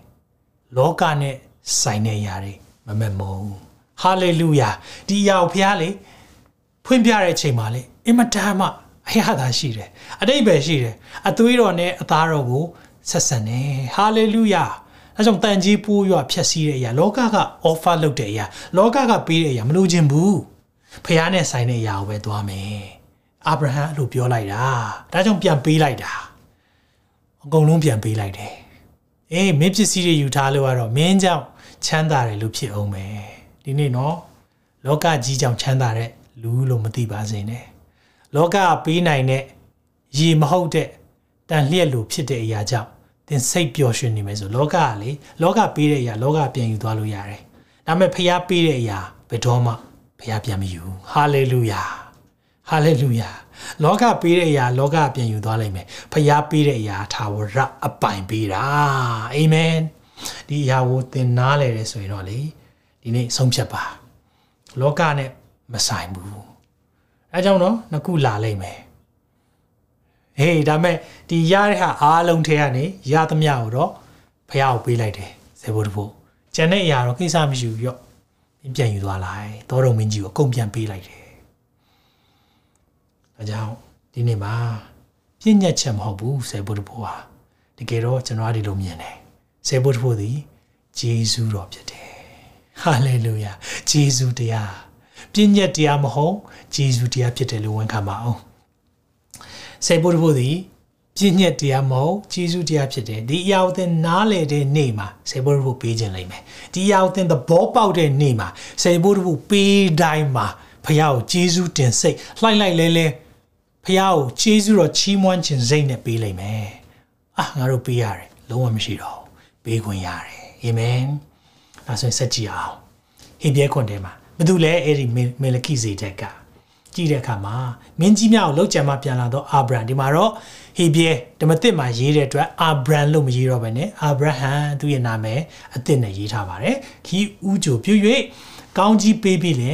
လောကနဲ့ဆိုင်တဲ့အရာတွေမမက်မုံဟာလေလုယာဒီအရာကိုဖះလေဖွင့်ပြတဲ့အချိန်မှာလေအင်မတန်မှအရသာရှိတယ်အတိတ်ပဲရှိတယ်အသွေးတော်နဲ့အသားတော်ကိုဆက်ဆံတယ်ဟာလေလုယာ အဲကြောင့်တန်ကြီးပိုးရွဖြက်စီးတဲ့အရာလောကက offer လုပ်တဲ့အရာလောကကပေးတဲ့အရာမလို့ခြင်းဘူးဖះနဲ့ဆိုင်တဲ့အရာကိုပဲသွားမယ်အာဗြဟံအဲ့လိုပြောလိုက်တာဒါကြောင့်ပြန်ပေးလိုက်တာအကုန်လုံးပြန်ပေးလိုက်တယ်အေးမင်းပစ္စည်းတွေယူထားလို့ကတော့မင်းကြောင့်ချမ်းသာတယ်လို့ဖြစ်အောင်ပဲဒီနေ့နော်လောကကြီးကြောင့်ချမ်းသာတဲ့လူလို့မသိပါစေနဲ့လောကပေးနိုင်တဲ့ရေမဟုတ်တဲ့တန်လျက်လိုဖြစ်တဲ့အရာကြောင့် သင်စိတ်ပျော်ရွှင်နေမယ်ဆိုလောကကလေလောကပေးတဲ့အရာလောကပြန်ယူသွားလို့ရတယ်ဒါပေမဲ့ဖျားပေးတဲ့အရာဘယ်တော့မှဖျားပြန်မယူဟာလေလုယာဟာလေလုယာလောကပေးတဲ့အရာလောကပြန်ယူသွားလိုက်မယ်ဖျားပေးတဲ့အရာထာဝရအပိုင်ပေးတာအာမင်ဒီအရာကိုသင်နားလဲတယ်ဆိုရင်တော့လေဒီနေ့ဆုံးဖြတ်ပါလောကနဲ့မဆိုင်ဘူးအဲကြောင့်တော့နှစ်ခုလာလိုက်မယ် ဟေးဒါမဲ့ဒီရတဲ့ဟာအားလုံးထဲကနေရသမျှကိုတော့ဖះကိုပေးလိုက်တယ်ဇေဘုတဖို့ကျန်တဲ့အရာတော့ကိစ္စမရှိဘူးရော့ပြန်ယူသွားလိုက်သောတော်မင်းကြီးကိုအကုန်ပြန်ပေးလိုက်တယ်အဲကြောင့်ဒီနေ့မှာပြည့်ညက်ချက်မဟုတ်ဘူးဇေဘုတဖို့ဟာတကယ်တော့ကျွန်တော်ဒီလိုမြင်တယ်ဇေဘုတဖို့သည်ဂျေဇုတော်ဖြစ်တယ်ဟာလေလုယာဂျေဇုတရားပြည့်ညက်တရားမဟုတ်ဂျေဇုတရားဖြစ်တယ်လို့ဝန်ခံပါအောင် စေဖို့ဖို့သည်ပြည့်ညက်တရားမဟုတ်ဂျေဇုတရားဖြစ်တယ်ဒီအရာကိုသင်နားလေတဲ့နေ့မှာစေဖို့ဖို့ပေးခြင်းလိမ့်မယ်ဒီအရာကိုသင်သဘောပေါက်တဲ့နေ့မှာစေဖို့ဖို့ပေးတိုင်းမှာဖခင်ကိုဂျေဇုတင်စိတ်လှိုက်လိုက်လဲလဲဖခင်ကိုဂျေဇုတော်ချီးမွမ်းခြင်းစိတ်နဲ့ပေးလိမ့်မယ်အာငါတို့ပေးရတယ်လုံးဝမရှိတော့ပေးခွင့်ရတယ်အာမင်အဲဆိုရင်စက်ကြည့်အောင်ဟေဘရဲခွန်ထဲမှာဘာလို့လဲအဲ့ဒီမေလခိဇေတက်က ကြည့်တဲ့အခါမှာမင်းကြီးများကိုလောက်ကြံမှပြန်လာတော့အာဗြဟံဒီမှာတော့ဟေဘရဲဓမ္မသစ်မှာရေးတဲ့အတွက်အာဗြဟံလို့မရေးတော့ဘဲနဲ့အာဗြဟံသူ့ရဲ့နာမည်အသစ်နဲ့ရေးထားပါတယ်ခီးဥကြိုပြု၍ကောင်းကြီးပေးပြီးလေ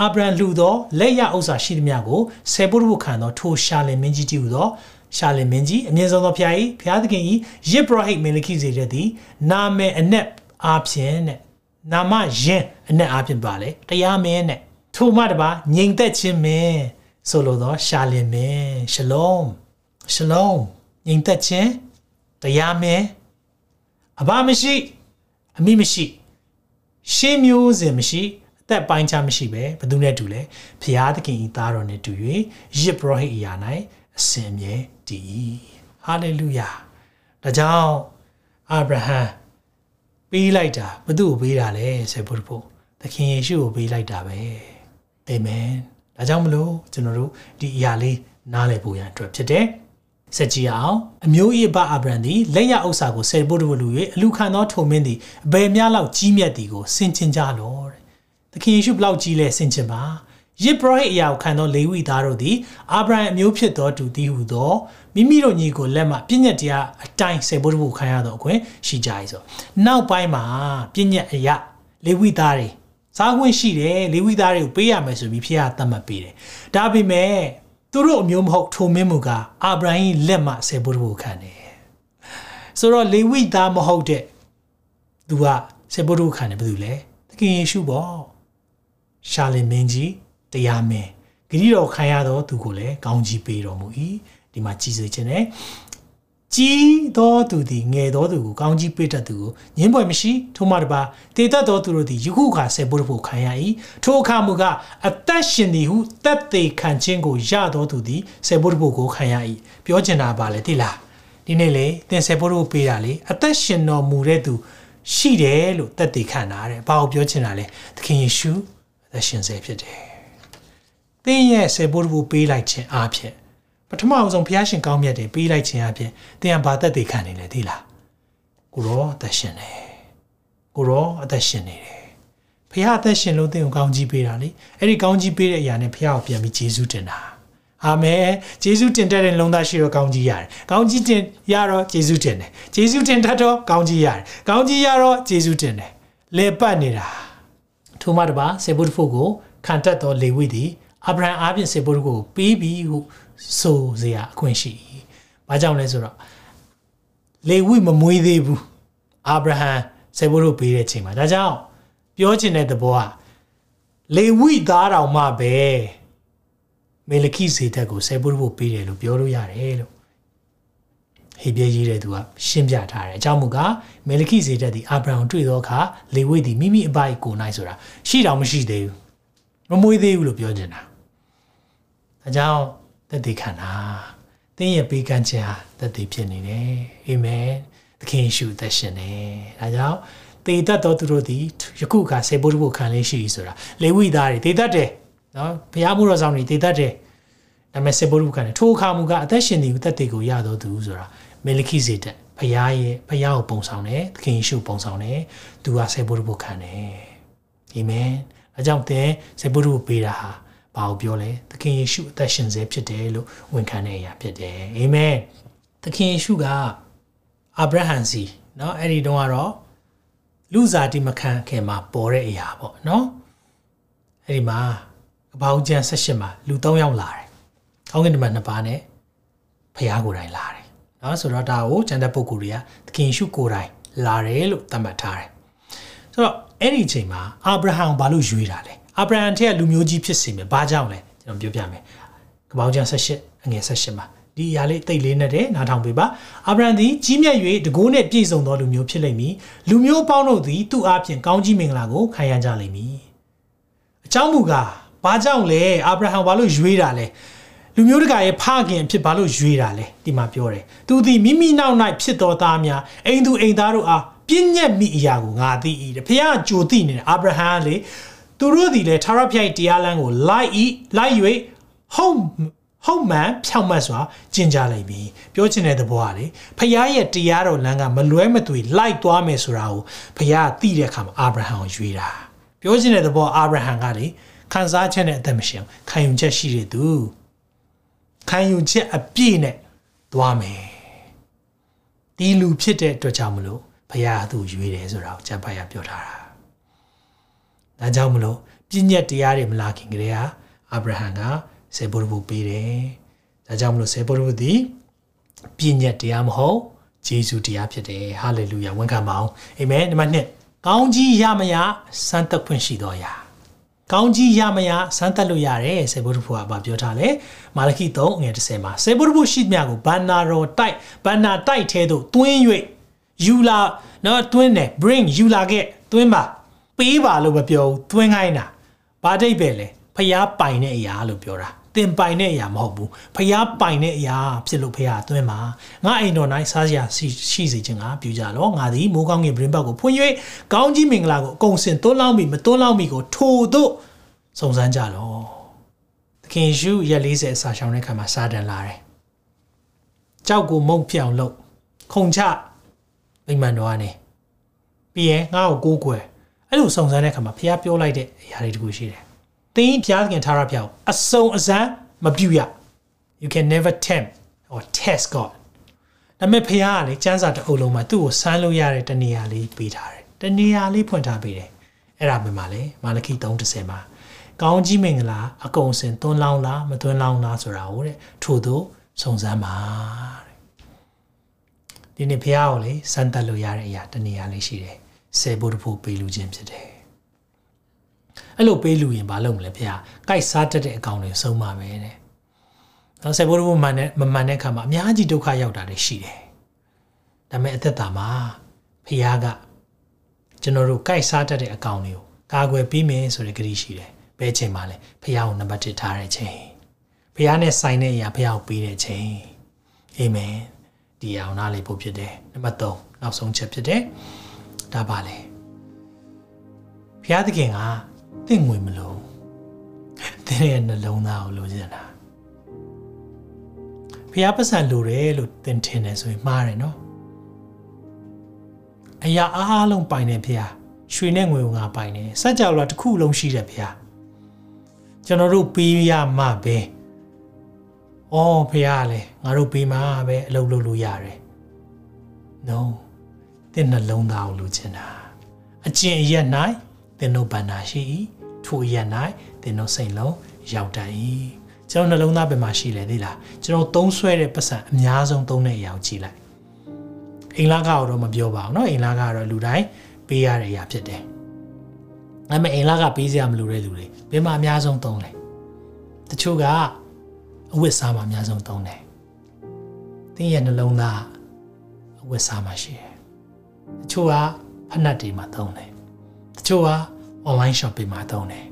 အာဗြဟံလှူသောလက်ရဥစ္စာရှိသမျှကိုဆယ်ပုဒ်ဖို့ခံသောထိုရှာလင်မင်းကြီးတည်ဟူသောရှာလင်မင်းကြီးအမြင့်ဆုံးသောဖျား၏ဖျားသခင်၏ယစ်ဘရဟိတ်မေလခိဇေတဲ့သည်နာမည်အနက်အားဖြင့်တဲ့နာမယင်အနက်အားဖြင့်ပါလေတရားမင်းနဲ့ ထိုမှတပါငြိမ်သက်ခြင်းမင်းဆိုလိုသောရှာလင်မင်းရှလုံးရှလုံးငြိမ်သက်ခြင်းတရားမင်းအဘမရှိအမိမရှိရှင်းမျိုးစင်မရှိအသက်ပိုင်းခြားမရှိပဲဘသူနဲ့တူလဲဖျားသခင်ဤသားတော်နဲ့တူ၍ယစ်ဘရဟိအရာ၌အစင်မြဲတည်ဟာလေလုယာဒါကြောင့်အာဗြဟံပေးလိုက်တာဘသူ့ကိုပေးတာလဲဆေဘုရဖို့သခင်ယေရှုကိုပေးလိုက်တာပဲ အာမင်ဒါကြောင့်မလို့ကျွန်တော်တို့ဒီအရာလေးနားလည်ဖို့ရန်အတွက်ဖြစ်တယ်ဆက်ကြည့်အောင်အမျိုး၏ဘအာဗြံသည်လက်ရဥစ္စာကိုဆယ်ဖို့တို့လူ၍အလူခံသောထုံမင်းသည်အဘယ်များလောက်ကြီးမြတ်သည်ကိုဆင်ခြင်ကြလောတဲ့သခင်ယေရှုဘလောက်ကြီးလဲဆင်ခြင်ပါယစ်ဘရဟိအရာကိုခံသောလေဝိသားတို့သည်အာဗြဟံအမျိုးဖြစ်သောသူသည်ဟုသောမိမိတို့ညီကိုလက်မှပြည့်ညက်တရားအတိုင်းဆယ်ဖို့တို့ခံရသောအခွင့်ရှိကြ၏ဆိုနောက်ပိုင်းမှာပြည့်ညက်အရာလေဝိသားတွေ စားခွင့်ရှိတယ်လေဝိသားတွေကိုပေးရမယ်ဆိုပြီးဖခင်ကသတ်မှတ်ပေးတယ်ဒါပေမဲ့သူတို့အမျိုးမဟုတ်ထိုမင်းမူကအာဗြဟံလက်မှဆယ်ဖို့တို့ခံတယ်ဆိုတော့လေဝိသားမဟုတ်တဲ့သူကဆယ်ဖို့တို့ခံတယ်ဘယ်သူလဲသခင်ယေရှုပေါ့ရှာလင်မင်းကြီးတရားမင်းဂရိတော်ခံရတော့သူကိုလည်းကောင်းကြီးပေးတော်မူ၏ဒီမှာကြည်စေခြင်းနဲ့ ကြီးသောသူသည်ငယ်သောသူကိုကောင်းကြီးပေးတတ်သူကိုငင်းပွဲမရှိထို့မှတပါတေတတ်သောသူတို့သည်ယခုခါဆေဘုရဖို့ခံရ၏ထိုအခါမူကားအသက်ရှင်သည်ဟုတက်သေးခံခြင်းကိုရသောသူသည်ဆေဘုရဖို့ကိုခံရ၏ပြောချင်တာပါလေတိလားဒီနေ့လေသင်ဆေဘုရဖို့ပေးတာလေအသက်ရှင်တော်မူတဲ့သူရှိတယ်လို့တက်သေးခံတာတဲ့ဘာကိုပြောချင်တာလဲသခင်ယေရှုအသက်ရှင်စေဖြစ်တယ်သင်ရဲ့ဆေဘုရဖို့ပေးလိုက်ခြင်းအားဖြင့် ပထမအဆုံးဘုရားရှင်ကောင်းမြတ်တယ်ပေးလိုက်ခြင်းအပြင်သင်ကဘာသက်သေခံနေလဲသိလားကိုရောအသက်ရှင်နေကိုရောအသက်ရှင်နေတယ်ဘုရားအသက်ရှင်လို့သင်ကိုကောင်းကြီးပေးတာလေအဲ့ဒီကောင်းကြီးပေးတဲ့အရာနဲ့ဘုရားကိုပြန်ပြီးယေရှုတင်တာအာမင်ယေရှုတင်တဲ့လုံသားရှိတော့ကောင်းကြီးရတယ်ကောင်းကြီးတင်ရတော့ယေရှုတင်တယ်ယေရှုတင်တတ်တော့ကောင်းကြီးရတယ်ကောင်းကြီးရတော့ယေရှုတင်တယ်လေပတ်နေတာထိုမှတပါစေဘုဒ္ဓဖို့ကိုခံတတ်သောလေဝိသည်အာဗြဟံအားဖြင့်စေဘုဒ္ဓကိုပေးပြီးဟု ဆိုစရာအခွင့်ရှိ။ဘာကြောင့်လဲဆိုတော့လေဝိမမွေးသေးဘူးအာဗြဟံဆေဘိုးတို့ပေးတဲ့ချိန်မှာဒါကြောင့်ပြောချင်တဲ့သဘောကလေဝိသားတော်မှပဲမေလခိဇေတက်ကိုဆေဘိုးတို့ပေးတယ်လို့ပြောလို့ရတယ်လို့ဟေပြရေးတဲ့သူကရှင်းပြထားတယ်အကြောင်းမူကားမေလခိဇေတက်ဒီအာဗြဟံတွေ့သောအခါလေဝိသည်မိမိအပိုက်ကိုနိုင်ဆိုတာရှိတော်မရှိသေးဘူးမမွေးသေးဘူးလို့ပြောချင်တာဒါကြောင့် သက်သေခံတာသင်ရဲ့ပေးကမ်းခြင်းဟာသက်သေဖြစ်နေတယ်အာမင်သခင်ယေရှုသက်ရှင်တယ်ဒါကြောင့်တေတတ်တော်သူတို့သည်ယခုကဆေဘုဒ္ဓဘုခံလေးရှိဆိုတာလေဝိသားတွေတေတတ်တယ်နော်ဘုရားမှုတော်ဆောင်တွေတေတတ်တယ်ဒါပေမဲ့ဆေဘုဒ္ဓဘုခံတယ်ထိုအခါမူကအသက်ရှင်နေသက်သေကိုရတော်သူဆိုတာမေလခိဇေတက်ဘုရားရဲ့ဘုရားကိုပုံဆောင်တယ်သခင်ယေရှုပုံဆောင်တယ်သူကဆေဘုဒ္ဓဘုခံတယ်အာမင်ဒါကြောင့်သင်ဆေဘုဒ္ဓဘုပေးတာဟာ ဘာကိုပြောလဲသခင်ယေရှုအသက်ရှင်စေဖြစ်တယ်လို့ဝန်ခံတဲ့အရာဖြစ်တယ်အာမင်သခင်ယေရှုကအာဗြဟံစီเนาะအဲ့ဒီတုန်းကတော့လူစားတိမခံခင်မှာပေါ်တဲ့အရာပေါ့เนาะအဲ့ဒီမှာကပောင်းကျန်၁၈မှာလူ၃ယောက်လာတယ်။ကောင်းကင်တမန်နှစ်ပါးနဲ့ဖះကိုယ်တိုင်လာတယ်။နော်ဆိုတော့ဒါကိုကျန်တဲ့ပုဂ္ဂိုလ်တွေကသခင်ရှုကိုယ်တိုင်လာတယ်လို့သတ်မှတ်ထားတယ်။ဆိုတော့အဲ့ဒီအချိန်မှာအာဗြဟံဘာလို့ရွေးတာလဲ အာဗြဟံထက်ကလူမျိုးကြီးဖြစ်စီမယ်ဘာကြောင့်လဲကျွန်တော်ပြောပြမယ်ကပောင်းကျန်18အငယ်18မှာဒီအရာလေးတိတ်လေးနဲ့တဲ့နားထောင်ပေးပါအာဗြဟံသည်ကြီးမြတ်၍တကိုးနဲ့ပြည့်စုံသောလူမျိုးဖြစ်လိမ့်မည်လူမျိုးပေါင်းတို့သည်သူ့အားဖြင့်ကောင်းကြီးမင်္ဂလာကိုခံရကြလိမ့်မည်အကြောင်းမူကားဘာကြောင့်လဲအာဗြဟံဘာလို့ရွေးတာလဲလူမျိုးတကာရဲ့ဖခင်ဖြစ်ဘာလို့ရွေးတာလဲဒီမှာပြောတယ်သူသည်မိမိနောက်၌ဖြစ်တော်သားများအိမ်သူအိမ်သားတို့အားပြည့်ညက်မိအရာကိုငါသိ၏တဲ့ဖခင်ကြိုသိနေတယ်အာဗြဟံလေ သူတို့သည်လည်းထာဝရဘုရားတရားလမ်းကိုလိုက်ဤလိုက်၍ဟုတ်ဟုတ်မှန်ဖြောင့်မတ်စွာကျင့်ကြလိမ့်မည်ပြောချင်တဲ့သဘောကလေဖခင်ရဲ့တရားတော်လမ်းကမလွဲမသွေလိုက်သွားမယ်ဆိုတာကိုဖခင်ကသိတဲ့အခါမှာအာဗြဟံကိုရွေးတာပြောချင်တဲ့သဘောအာဗြဟံကလေခံစားချက်နဲ့အသက်မရှိအောင်ခံယူချက်ရှိတဲ့သူခံယူချက်အပြည့်နဲ့သွားမယ်ဒီလူဖြစ်တဲ့အတွက်ကြောင့်မလို့ဘုရားသူ့ရွေးတယ်ဆိုတာကိုကျမ်းဖတ်ရပြောထားတာ ဒါကြောင့်မလို့ပြည့်ညက်တရားတွေမလာခင်ကတည်းကအာဗြဟံကဆေဘုရဘုပေးတယ်ဒါကြောင့်မလို့ဆေဘုရဘုသည်ပြည့်ညက်တရားမဟုတ်ဂျေဇုတရားဖြစ်တယ်ဟာလေလုယာဝန်ခံပါအောင်အာမင်နံပါတ်1ကောင်းကြီးရမရစမ်းသက်ခွင့်ရှိတော်ရာကောင်းကြီးရမရစမ်းသက်လို့ရတယ်ဆေဘုရဘုကပြောထားတယ်မာလခိ3ငွေ30မှာဆေဘုရဘုရှိမြကိုဘန္နာရောတိုက်ဘန္နာတိုက်ထဲသို့တွင်း၍ယူလာနော်တွင်းတယ် bring ယူလာခဲ့တွင်းပါ ပေးပါလို့မပြောဘူးသွင်းခိုင်းတာဘာတိတ်ပဲလဲဖျားပိုင်တဲ့အရာလို့ပြောတာတင်ပိုင်တဲ့အရာမဟုတ်ဘူးဖျားပိုင်တဲ့အရာဖြစ်လို့ဖျားသွင်းပါငါအိမ်တော်၌စားစရာရှိစေခြင်းကပြုကြလောငါသည်မိုးကောင်းကင်ပြင်းပတ်ကိုဖွင့်၍ကောင်းကြီးမင်္ဂလာကိုအကုန်စင်သွန်းလောင်းပြီးမသွန်းလောင်းပြီးကိုထို့သို့စုံစမ်းကြလောသခင်ရှုရက်40အစာရှောင်တဲ့ခါမှာစာတန်လာတယ်ကြောက်ကိုမုံပြောင်လို့ခုံချမိမှန်တော်ကနေပြီးရင်ငါ့ကိုကိုးကွယ် အဲ့လိုစုံစမ်းတဲ့အခါမှာဖះပြောလိုက်တဲ့အရာတွေတခုရှိတယ်။သင်ဖះခင်ထားရဖះကိုအစုံအစမ်းမပြုတ်ရ You can never tempt or test God ဒါပေမဲ့ဖះကလေစံစာတစ်အုပ်လုံးမှာသူ့ကိုစမ်းလို့ရတဲ့တနေရာလေးပေးထားတယ်။တနေရာလေးဖွင့်ထားပေးတယ်။အဲ့ဒါမှမှလေမာလခိ3:30မှာကောင်းကြီးမင်္ဂလာအကုန်စင်သွန်းလောင်းလားမသွန်းလောင်းလားဆိုတာဟုတ်တဲ့ထို့သောစုံစမ်းပါတဲ့ဒီနေ့ဖះကိုလေစမ်းသပ်လို့ရတဲ့အရာတနေရာလေးရှိတယ်။ ဆယ်ဖို့တဖို့ပေးလူခြင်းဖြစ်တယ်အဲ့လိုပေးလူရင်ဘာလုပ်မလဲဖေဟာကြိုက်စားတတ်တဲ့အကောင်တွေဆုံးပါပဲတဲ့နော်ဆယ်ဖို့တဖို့မှန်တဲ့မမှန်တဲ့ခါမှာအများကြီးဒုက္ခရောက်တာတွေရှိတယ်ဒါပေမဲ့အသက်တာမှာဖះကကျွန်တော်တို့ကြိုက်စားတတ်တဲ့အကောင်လေးကိုကာကွယ်ပြီးမယ်ဆိုတဲ့ကတိရှိတယ်ဘယ်ချိန်မှလဲဖះကိုနံပါတ်1ထားတဲ့ချိန်ဖះနဲ့ဆိုင်တဲ့အရာဖះကိုပေးတဲ့ချိန်အာမင်ဒီအောင်နားလေးဖို့ဖြစ်တယ်နံပါတ်3နောက်ဆုံးချက်ဖြစ်တယ် ဒါပါလေဖះသခင်ကတင့်ငွေမလို့တင်းရဲ့နှလုံးသားကိုလိုချင်တာဖះပတ်စံလိုတယ်လို့သင်ထင်တယ်ဆိုရင်မှားတယ်နော်အရာအားလုံးပိုင်တယ်ဖះရွှေနဲ့ငွေကိုငါပိုင်တယ်စัจ java တစ်ခုလုံးရှိတယ်ဖះကျွန်တော်တို့ပေးရမှပဲအော်ဖះလေငါတို့ပေးမှပဲအလုပ်လုပ်လို့ရတယ် no သင်နှလုံးသားကိုလိုချင်တာအကျင့်အရက်၌သင်တို့ဗန္နာရှိ၏ထိုအရက်၌သင်တို့စိတ်လုံးရောက်တတ်၏ကျွန်တော်နှလုံးသားဘယ်မှာရှိလဲသိလားကျွန်တော်သုံးဆွဲတဲ့ပတ်စံအများဆုံးသုံးတဲ့အရာကိုကြည့်လိုက်အိမ်လာကတော့မပြောပါဘူးเนาะအိမ်လာကတော့လူတိုင်းပေးရတဲ့အရာဖြစ်တယ်ဒါပေမဲ့အိမ်လာကပေးစရာမလိုတဲ့လူတွေဘယ်မှာအများဆုံးသုံးလဲတချို့ကအဝတ်စားမှာအများဆုံးသုံးတယ်သင်ရဲ့နှလုံးသားအဝတ်စားမှာရှိတယ် တချို့ကဖက်နှက်တွေမှာသုံးတယ်တချို့က online shopping မှာသုံးတယ်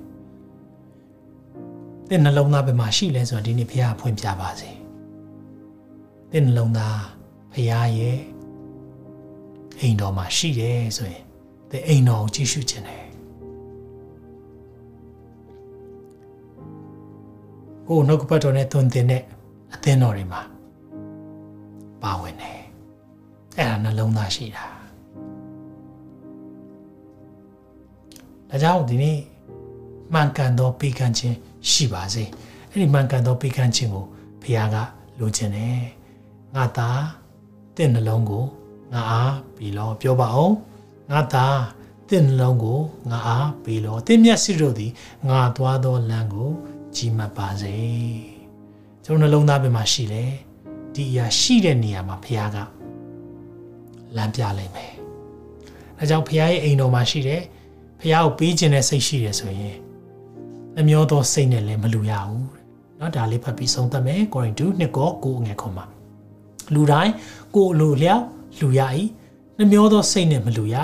သင်နှလုံးသားဘယ်မှာရှိလဲဆိုတော့ဒီနေ့ဖះဖွင့်ပြပါစေသင်နှလုံးသားဖះရဲ့အိမ်တော်မှာရှိတယ်ဆိုရင်သင်အိမ်တော်ကိုကြည့်ရှုခြင်းတယ်ကိုနှုတ်ကပတ်တော်နဲ့သွန်သင်တဲ့အသင်းတော်တွေမှာပါဝင်တယ်အဲ့ဒါနှလုံးသားရှိတာ ဒါကြောင့်ဒီနေ့မှန်ကန်သောပေးကမ်းခြင်းရှိပါစေအဲ့ဒီမှန်ကန်သောပေးကမ်းခြင်းကိုဘုရားကလိုချင်တယ်ငါသားတင့်နှလုံးကိုငါအားပြီးတော့ပြောပါအောင်ငါသားတင့်နှလုံးကိုငါအားပြီးတော့တင့်မျက်စိတို့သည်ငါသွားသောလမ်းကိုကြီးမှတ်ပါစေကျွန်တော်နှလုံးသားပဲမှာရှိလေဒီအရာရှိတဲ့နေရာမှာဘုရားကလမ်းပြလိုက်မယ်အဲကြောင့်ဘုရားရဲ့အိမ်တော်မှာရှိတယ် ဖះကိုပေးခြင်းနဲ့စိတ်ရှိတယ်ဆိုရင်နှမျောသောစိတ်နဲ့လည်းမလူရဘူးเนาะဒါလေးဖတ်ပြီးဆုံးသတ်မယ်ကိုရင်တူနှစ်ကောကိုငယ်ခွန်မှာလူတိုင်းကိုလိုလျောက်လူရ၏နှမျောသောစိတ်နဲ့မလူရ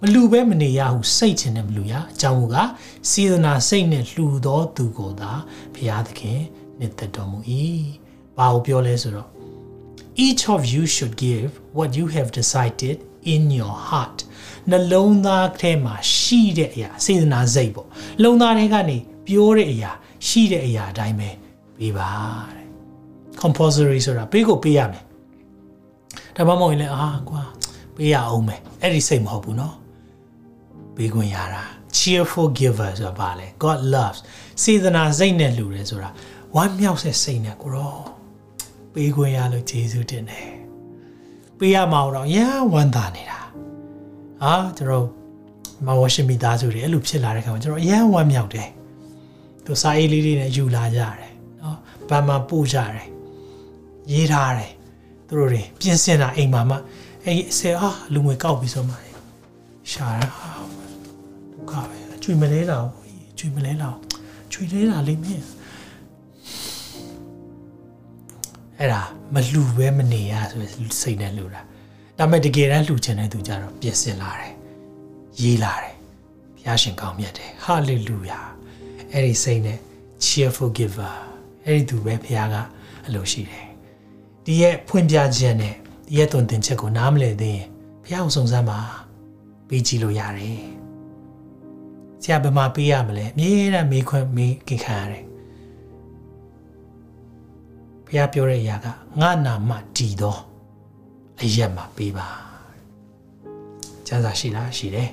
မလူပဲမနေရဟုစိတ်ခြင်းနဲ့မလူရအကြောင်းကစေတနာစိတ်နဲ့လှူသောသူကိုသာဘုရားသခင်နှစ်သက်တော်မူ၏ဘာကိုပြောလဲဆိုတော့ each of you should give what you have decided in your heart နှလုံးသားထဲမှာရှိတဲ့အရာစေတနာစိတ်ပေါ့လုံသားတွေကနေပြောတဲ့အရာရှိတဲ့အရာအတိုင်းပဲပေးပါတဲ့ compulsory ဆိုတာပေးကိုပေးရမယ်ဒါမှမဟုတ်ရင်လည်းအာကွာပေးရအောင်မယ်အဲ့ဒီစိတ်မဟုတ်ဘူးเนาะပေးခွင့်ရတာ cheerful giver ဆိုတာပါလေ God loves စေတနာစိတ်နဲ့လှူတယ်ဆိုတာဝမ်းမြောက်တဲ့စိတ်နဲ့ကိုရောပေးခွင့်ရလို့ယေရှုတင်တယ် ပေးရမှာတော့ရမ်းဝမ်းသာနေတာအာကျွန်တော်မဝရှင်မိသားစုတွေအဲ့လိုဖြစ်လာတဲ့ခါမှာကျွန်တော်အရန်ဝမ်းမြောက်တယ်သူစာအေးလေးလေးနဲ့ယူလာကြတယ်နော်ဗန်မှာပို့ကြတယ်ရေးထားတယ်သူတို့တွေပြင်ဆင်တာအိမ်မှာမှအဲ့ဆယ်အာလူငွေကောက်ပြီးဆိုမှရှာရဟာဒုက္ခပဲကျွေမလဲတော့ကျွေမလဲတော့ကျွေလဲတာလေးမြင် အဲ့ဒါမလှူပဲမနေရဆိုစိတ်နဲ့လှူတာဒါပေမဲ့တကယ်တမ်းလှူချင်တဲ့သူကြတော့ပြင်ဆင်လာတယ်ရေးလာတယ်ဘုရားရှင်ကောင်းမြတ်တယ်ဟာလေလုယာအဲ့ဒီစိတ်နဲ့ cheerful giver အဲ့ဒီသူပဲဘုရားကအလိုရှိတယ်ဒီရဲ့ဖွင့်ပြချက်နဲ့ဒီရဲ့တုံတင်ချက်ကိုနားမလည်သေးရင်ဘုရားကိုစုံစမ်းပါပေးကြည့်လို့ရတယ်ဆရာဘယ်မှာပေးရမလဲအမြဲတမ်းမေးခွန်းမေးကြခံရတယ် ဘုရားပြောတဲ့အရာကငါနာမတည်သောအရက်မှာပေးပါကျမ်းစာရှိလားရှိတယ်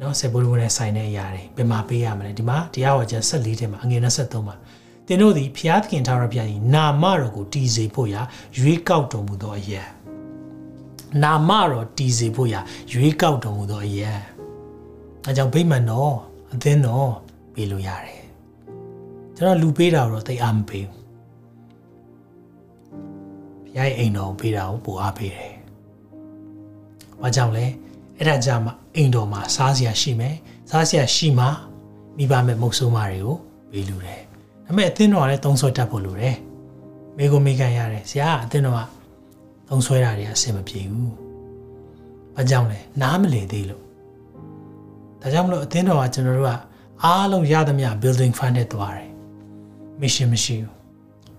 နော်ဆေဘိုးဘိုးနဲ့ဆိုင်တဲ့အရာတွေဘယ်မှာပေးရမလဲဒီမှာတရားဟောကျမ်း14ထဲမှာအငယ်23မှာသင်တို့သည်ဖျားသခင်ထာဝရဘုရား၏နာမတော်ကိုတည်စေဖို့ရာရွေးကောက်တော်မူသောအရက်နာမတော်တည်စေဖို့ရာရွေးကောက်တော်မူသောအရက်အဲကြောင့်ဗိမာန်တော်အသင်းတော်ပေးလို့ရတယ်ကျွန်တော်လူပေးတာတော့တိတ်အားမပေးဘူးဘု ရားရဲ့အိမ်တော်ကိုပေးတာကိုပိုအားပေးတယ်။ဘာကြောင့်လဲ။အဲ့ဒါကြောင့်မှအိမ်တော်မှာစားစရာရှိမယ်။စားစရာရှိမှမိဘမဲ့မုတ်ဆိုးမတွေကိုပေးလူတယ်။ဒါပေမဲ့အသင်းတော်ကလည်းသုံးဆွဲတတ်ဖို့လိုတယ်။မိကိုမိကန်ရတယ်။ဆရာကအသင်းတော်ကသုံးဆွဲတာတွေအဆင်မပြေဘူးဘာကြောင့်လဲနားမလည်သေးလို့ဒါကြောင့်မလို့အသင်းတော်ကကျွန်တော်တို့ကအားလုံးရသမျှ building fund နဲ့သွားတယ် mission မရှိဘူး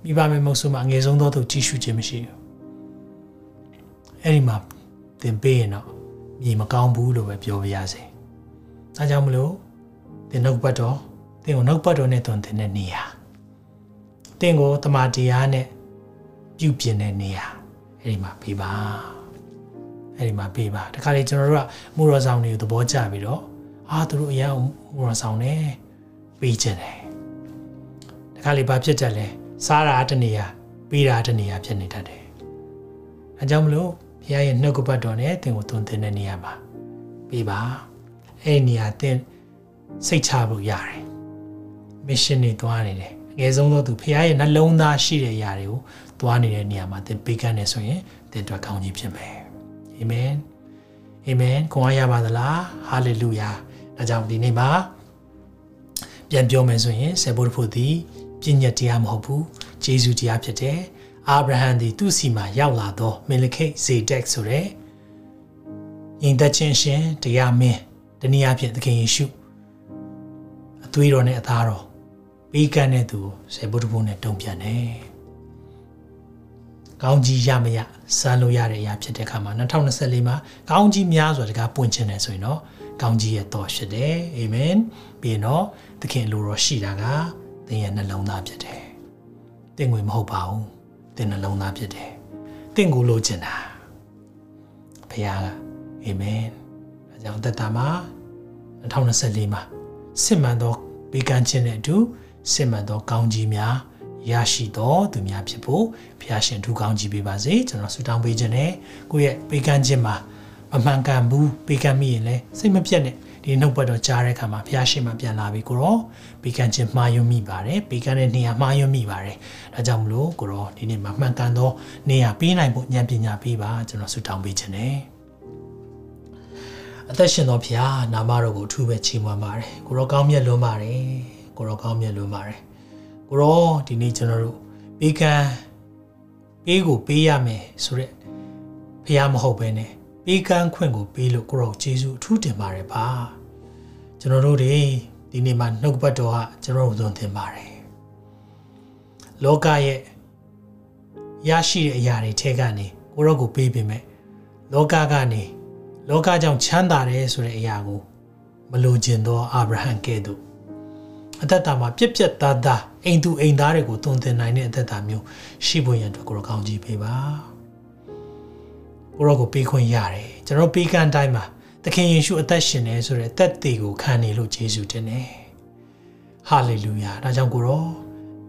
မိဘမေမုတ်ဆိုမှအငယ်ဆုံးသောသူကြီးစုခြင်းမရှိဘူးအဲ့ဒီမှာသင်ပေးရင်တော့မြေမကောင်းဘူးလို့ပဲပြောပြရစေဒါကြောင့်မလို့သင်နှုတ်ပတ်တော်သင်ကိုနှုတ်ပတ်တော်နဲ့တွင်သင်တဲ့နေရာသင်ကိုတမန်တရားနဲ့ပြုပြင်တဲ့နေရာအဲ့ဒီမှာပေးပါအဲ့ဒီမှာပေးပါတခါလေကျွန်တော်တို့ကမူရဆောင်တွေကိုသဘောကျပြီးတော့အာသူတို့အရင်မူရဆောင်နေပေးခြင်းတယ်တခါလေဘာဖြစ်တတ်လဲ စားတာတနေရာပေးတာတနေရာဖြစ်နေတတ်တယ်အဲကြောင့်မလို့ဘုရားရဲ့နှုတ်ကပတ်တော်နဲ့သင်ကိုသွန်သင်တဲ့နေရာမှာပေးပါအဲ့ဒီနေရာသင်စိတ်ချဖို့ရတယ်မစ်ရှင်တွေသွားနေတယ်အငယ်ဆုံးသောသူဖခင်ရဲ့နှလုံးသားရှိတဲ့ຢာတွေကိုသွားနေတဲ့နေရာမှာသင်ပေးကမ်းနေဆိုရင်သင်အတွက်ကောင်းကြီးဖြစ်မယ်အာမင်အာမင်ကိုရရပါသလားဟာလေလုယာဒါကြောင့်ဒီနေ့မှာပြန်ပြောမယ်ဆိုရင်ဆေဘုတ်ဖို့သည် ပြည့်ညတ်တရားမဟုတ်ဘူးဂျေဇုတရားဖြစ်တယ်အာဗြဟံသည်သူ့စီမှာရောက်လာသောမေလခိတ်ဇေဒက်ဆိုတဲ့ညီသက်ချင်းရှင်တရားမင်းတနည်းအားဖြင့်သခင်ယေရှုအသွေးတော်နဲ့အသားတော်ပေးကမ်းတဲ့သူဆေဘုတ်ဖို့နဲ့တုံ့ပြန်တယ်ကောင်းကြီးရမရစမ်းလို့ရတဲ့အရာဖြစ်တဲ့အခါမှာ2024မှာကောင်းကြီးများစွာတကားပွင့်ခြင်းတယ်ဆိုရင်တော့ကောင်းကြီးရဲ့တော်ဖြစ်တယ်အာမင်ပြီးရင်တော့သခင်လိုတော်ရှိတာက သင်ရဲ့နှလုံးသားဖြစ်တယ်သင်ငွေမဟုတ်ပါဘူးသင်နှလုံးသားဖြစ်တယ်သင်ကိုလိုချင်တာဘုရားကအာမင်အဲကြောင့်သက်တာမှာ2024မှာစစ်မှန်သောဘေးကန်းခြင်းနဲ့အတူစစ်မှန်သောကောင်းကြီးများရရှိသောသူများဖြစ်ဖို့ဘုရားရှင်ထူကောင်းကြီးပေးပါစေကျွန်တော်ဆုတောင်းပေးခြင်းနဲ့ကိုယ့်ရဲ့ဘေးကန်းခြင်းမှာမမှန်ကန်ဘူးဘေးကန်းမိရင်လည်းစိတ်မပြတ်နဲ့ ဒီနှုတ်ပတ်တော်ကြားတဲ့အခါမှာဘုရားရှင်မှပြန်လာပြီကိုရောဘေးကန်းခြင်းမှားယွင်းမိပါတယ်ဘေးကန်းတဲ့နေရာမှားယွင်းမိပါတယ်ဒါကြောင့်မလို့ကိုရောဒီနေ့မှာမှန်ကန်သောနေရာပေးနိုင်ဖို့ဉာဏ်ပညာပေးပါကျွန်တော်ဆုတောင်းပေးခြင်းနဲ့အသက်ရှင်သောဘုရားနာမတော်ကိုအထူးပဲချီးမွမ်းပါတယ်ကိုရောကောင်းမြတ်လွန်းပါတယ်ကိုရောကောင်းမြတ်လွန်းပါတယ်ကိုရောဒီနေ့ကျွန်တော်တို့ပေးကမ်းပေးကိုပေးရမယ်ဆိုရက်ဘုရားမဟုတ်ပဲနဲ့ပေးကမ်းခွင့်ကိုပေးလို့ကိုရောယေရှုအထူးတင်ပါတယ်ပါ ကျွန်တော်တို့တွေဒီနေ့မှာနှုတ်ပတ်တော်ဟာကျွန်တော်တို့သွန်သင်ပါတယ်လောကရဲ့ရရှိတဲ့အရာတွေထဲကနေကိုရောကိုပေးပေးမယ်လောကကနေလောကကြောင့်ချမ်းသာတယ်ဆိုတဲ့အရာကိုမလိုချင်သောအာဗြဟံကဲ့သို့အသက်တာမှာပြက်ပြက်သားသားအိမ်သူအိမ်သားတွေကိုသွန်သင်နိုင်တဲ့အသက်တာမျိုးရှိဖို့ရန်အတွက်ကိုရောကောင်းကြီးပေးပါကိုရောကိုပေးခွင့်ရတယ်ကျွန်တော်ပေးကမ်းတိုင်းမှာ သခင်ယေရှုအသက်ရှင်နေဆိုတဲ့အသက်သေးကိုခံနေလို့ယေရှုတင်တယ်ဟာလေလုယာဒါကြောင့်ကိုရော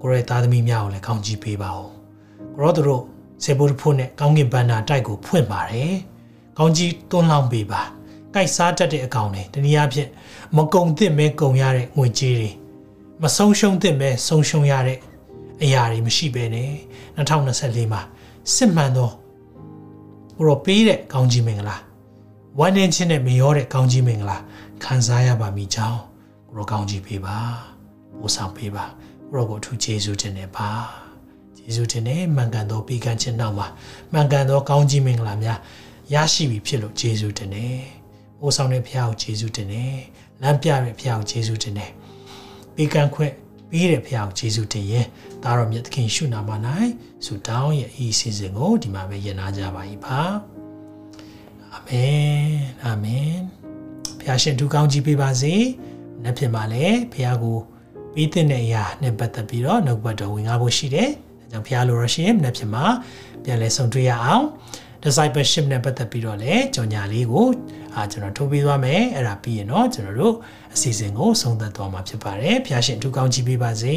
ကိုရောသားသမီးများကိုလည်းကောင်းကြီးပေးပါဦးကိုရောတို့စေဖို့ဖို့နဲ့ကောင်းကင်ဘန္နာတိုက်ကိုဖွင့်ပါတယ်ကောင်းကြီးတွန်းလောင်းပေးပါကြိုက်စားတတ်တဲ့အကောင်တွေတနည်းအားဖြင့်မကုံသင့်မဲကုံရတဲ့ငွေကြေးတွေမဆုံးရှုံးသင့်ပဲဆုံးရှုံးရတဲ့အရာတွေမရှိဘဲနဲ့2024မှာစစ်မှန်သောဘရောပေးတဲ့ကောင်းကြီးမင်္ဂလာ ဝမ်းနည်းခြင်းနဲ့မရောတဲ့ကောင်းကြီးမင်္ဂလာခံစားရပါမိကြောင်းဘရောကောင်းကြီးပေးပါပို့ဆောင်ပေးပါဘရောကိုအထူးကျေးဇူးတင်နေပါကျေးဇူးတင်နေမှန်ကန်သောပေးကမ်းခြင်းနောက်မှာမှန်ကန်သောကောင်းကြီးမင်္ဂလာများရရှိပြီဖြစ်လို့ကျေးဇူးတင်နေပို့ဆောင်တဲ့ဖခင်ကိုကျေးဇူးတင်နေလမ်းပြတဲ့ဖခင်ကိုကျေးဇူးတင်နေပေးကမ်းခွင့်ပေးတဲ့ဖခင်ကိုယေရှုတင်ရင်ဒါတော်မြတ်သခင်ရှုနာမ၌ဆုတောင်းရဲ့ဤစီစဉ်ကိုဒီမှာပဲယဉ်နာကြပါ၏ပါ အာမင်အာမင်ဖခင်ရှင်ထူကောင်းကြီးပေးပါစေ။နေ့ဖြစ်ပါလေဖခင်ကိုပေးတဲ့အရာနဲ့ပတ်သက်ပြီးတော့နှုတ်ပတ်တော်ဝင်ကားဖို့ရှိတယ်။အဲကြောင့်ဖခင်လိုရရှင်နေ့ဖြစ်မှာပြန်လဲဆုံတွေ့ရအောင်။ discipleship နဲ့ပတ်သက်ပြီးတော့လည်းကြော်ညာလေးကိုအာကျွန်တော်ထိုးပေးသွားမယ်အဲ့ဒါပြီးရင်တော့ကျွန်တော်တို့အစီအစဉ်ကိုဆုံးသက်သွားမှာဖြစ်ပါတယ်ဖျားရှင်ထူကောင်းကြည့်ပေးပါစေ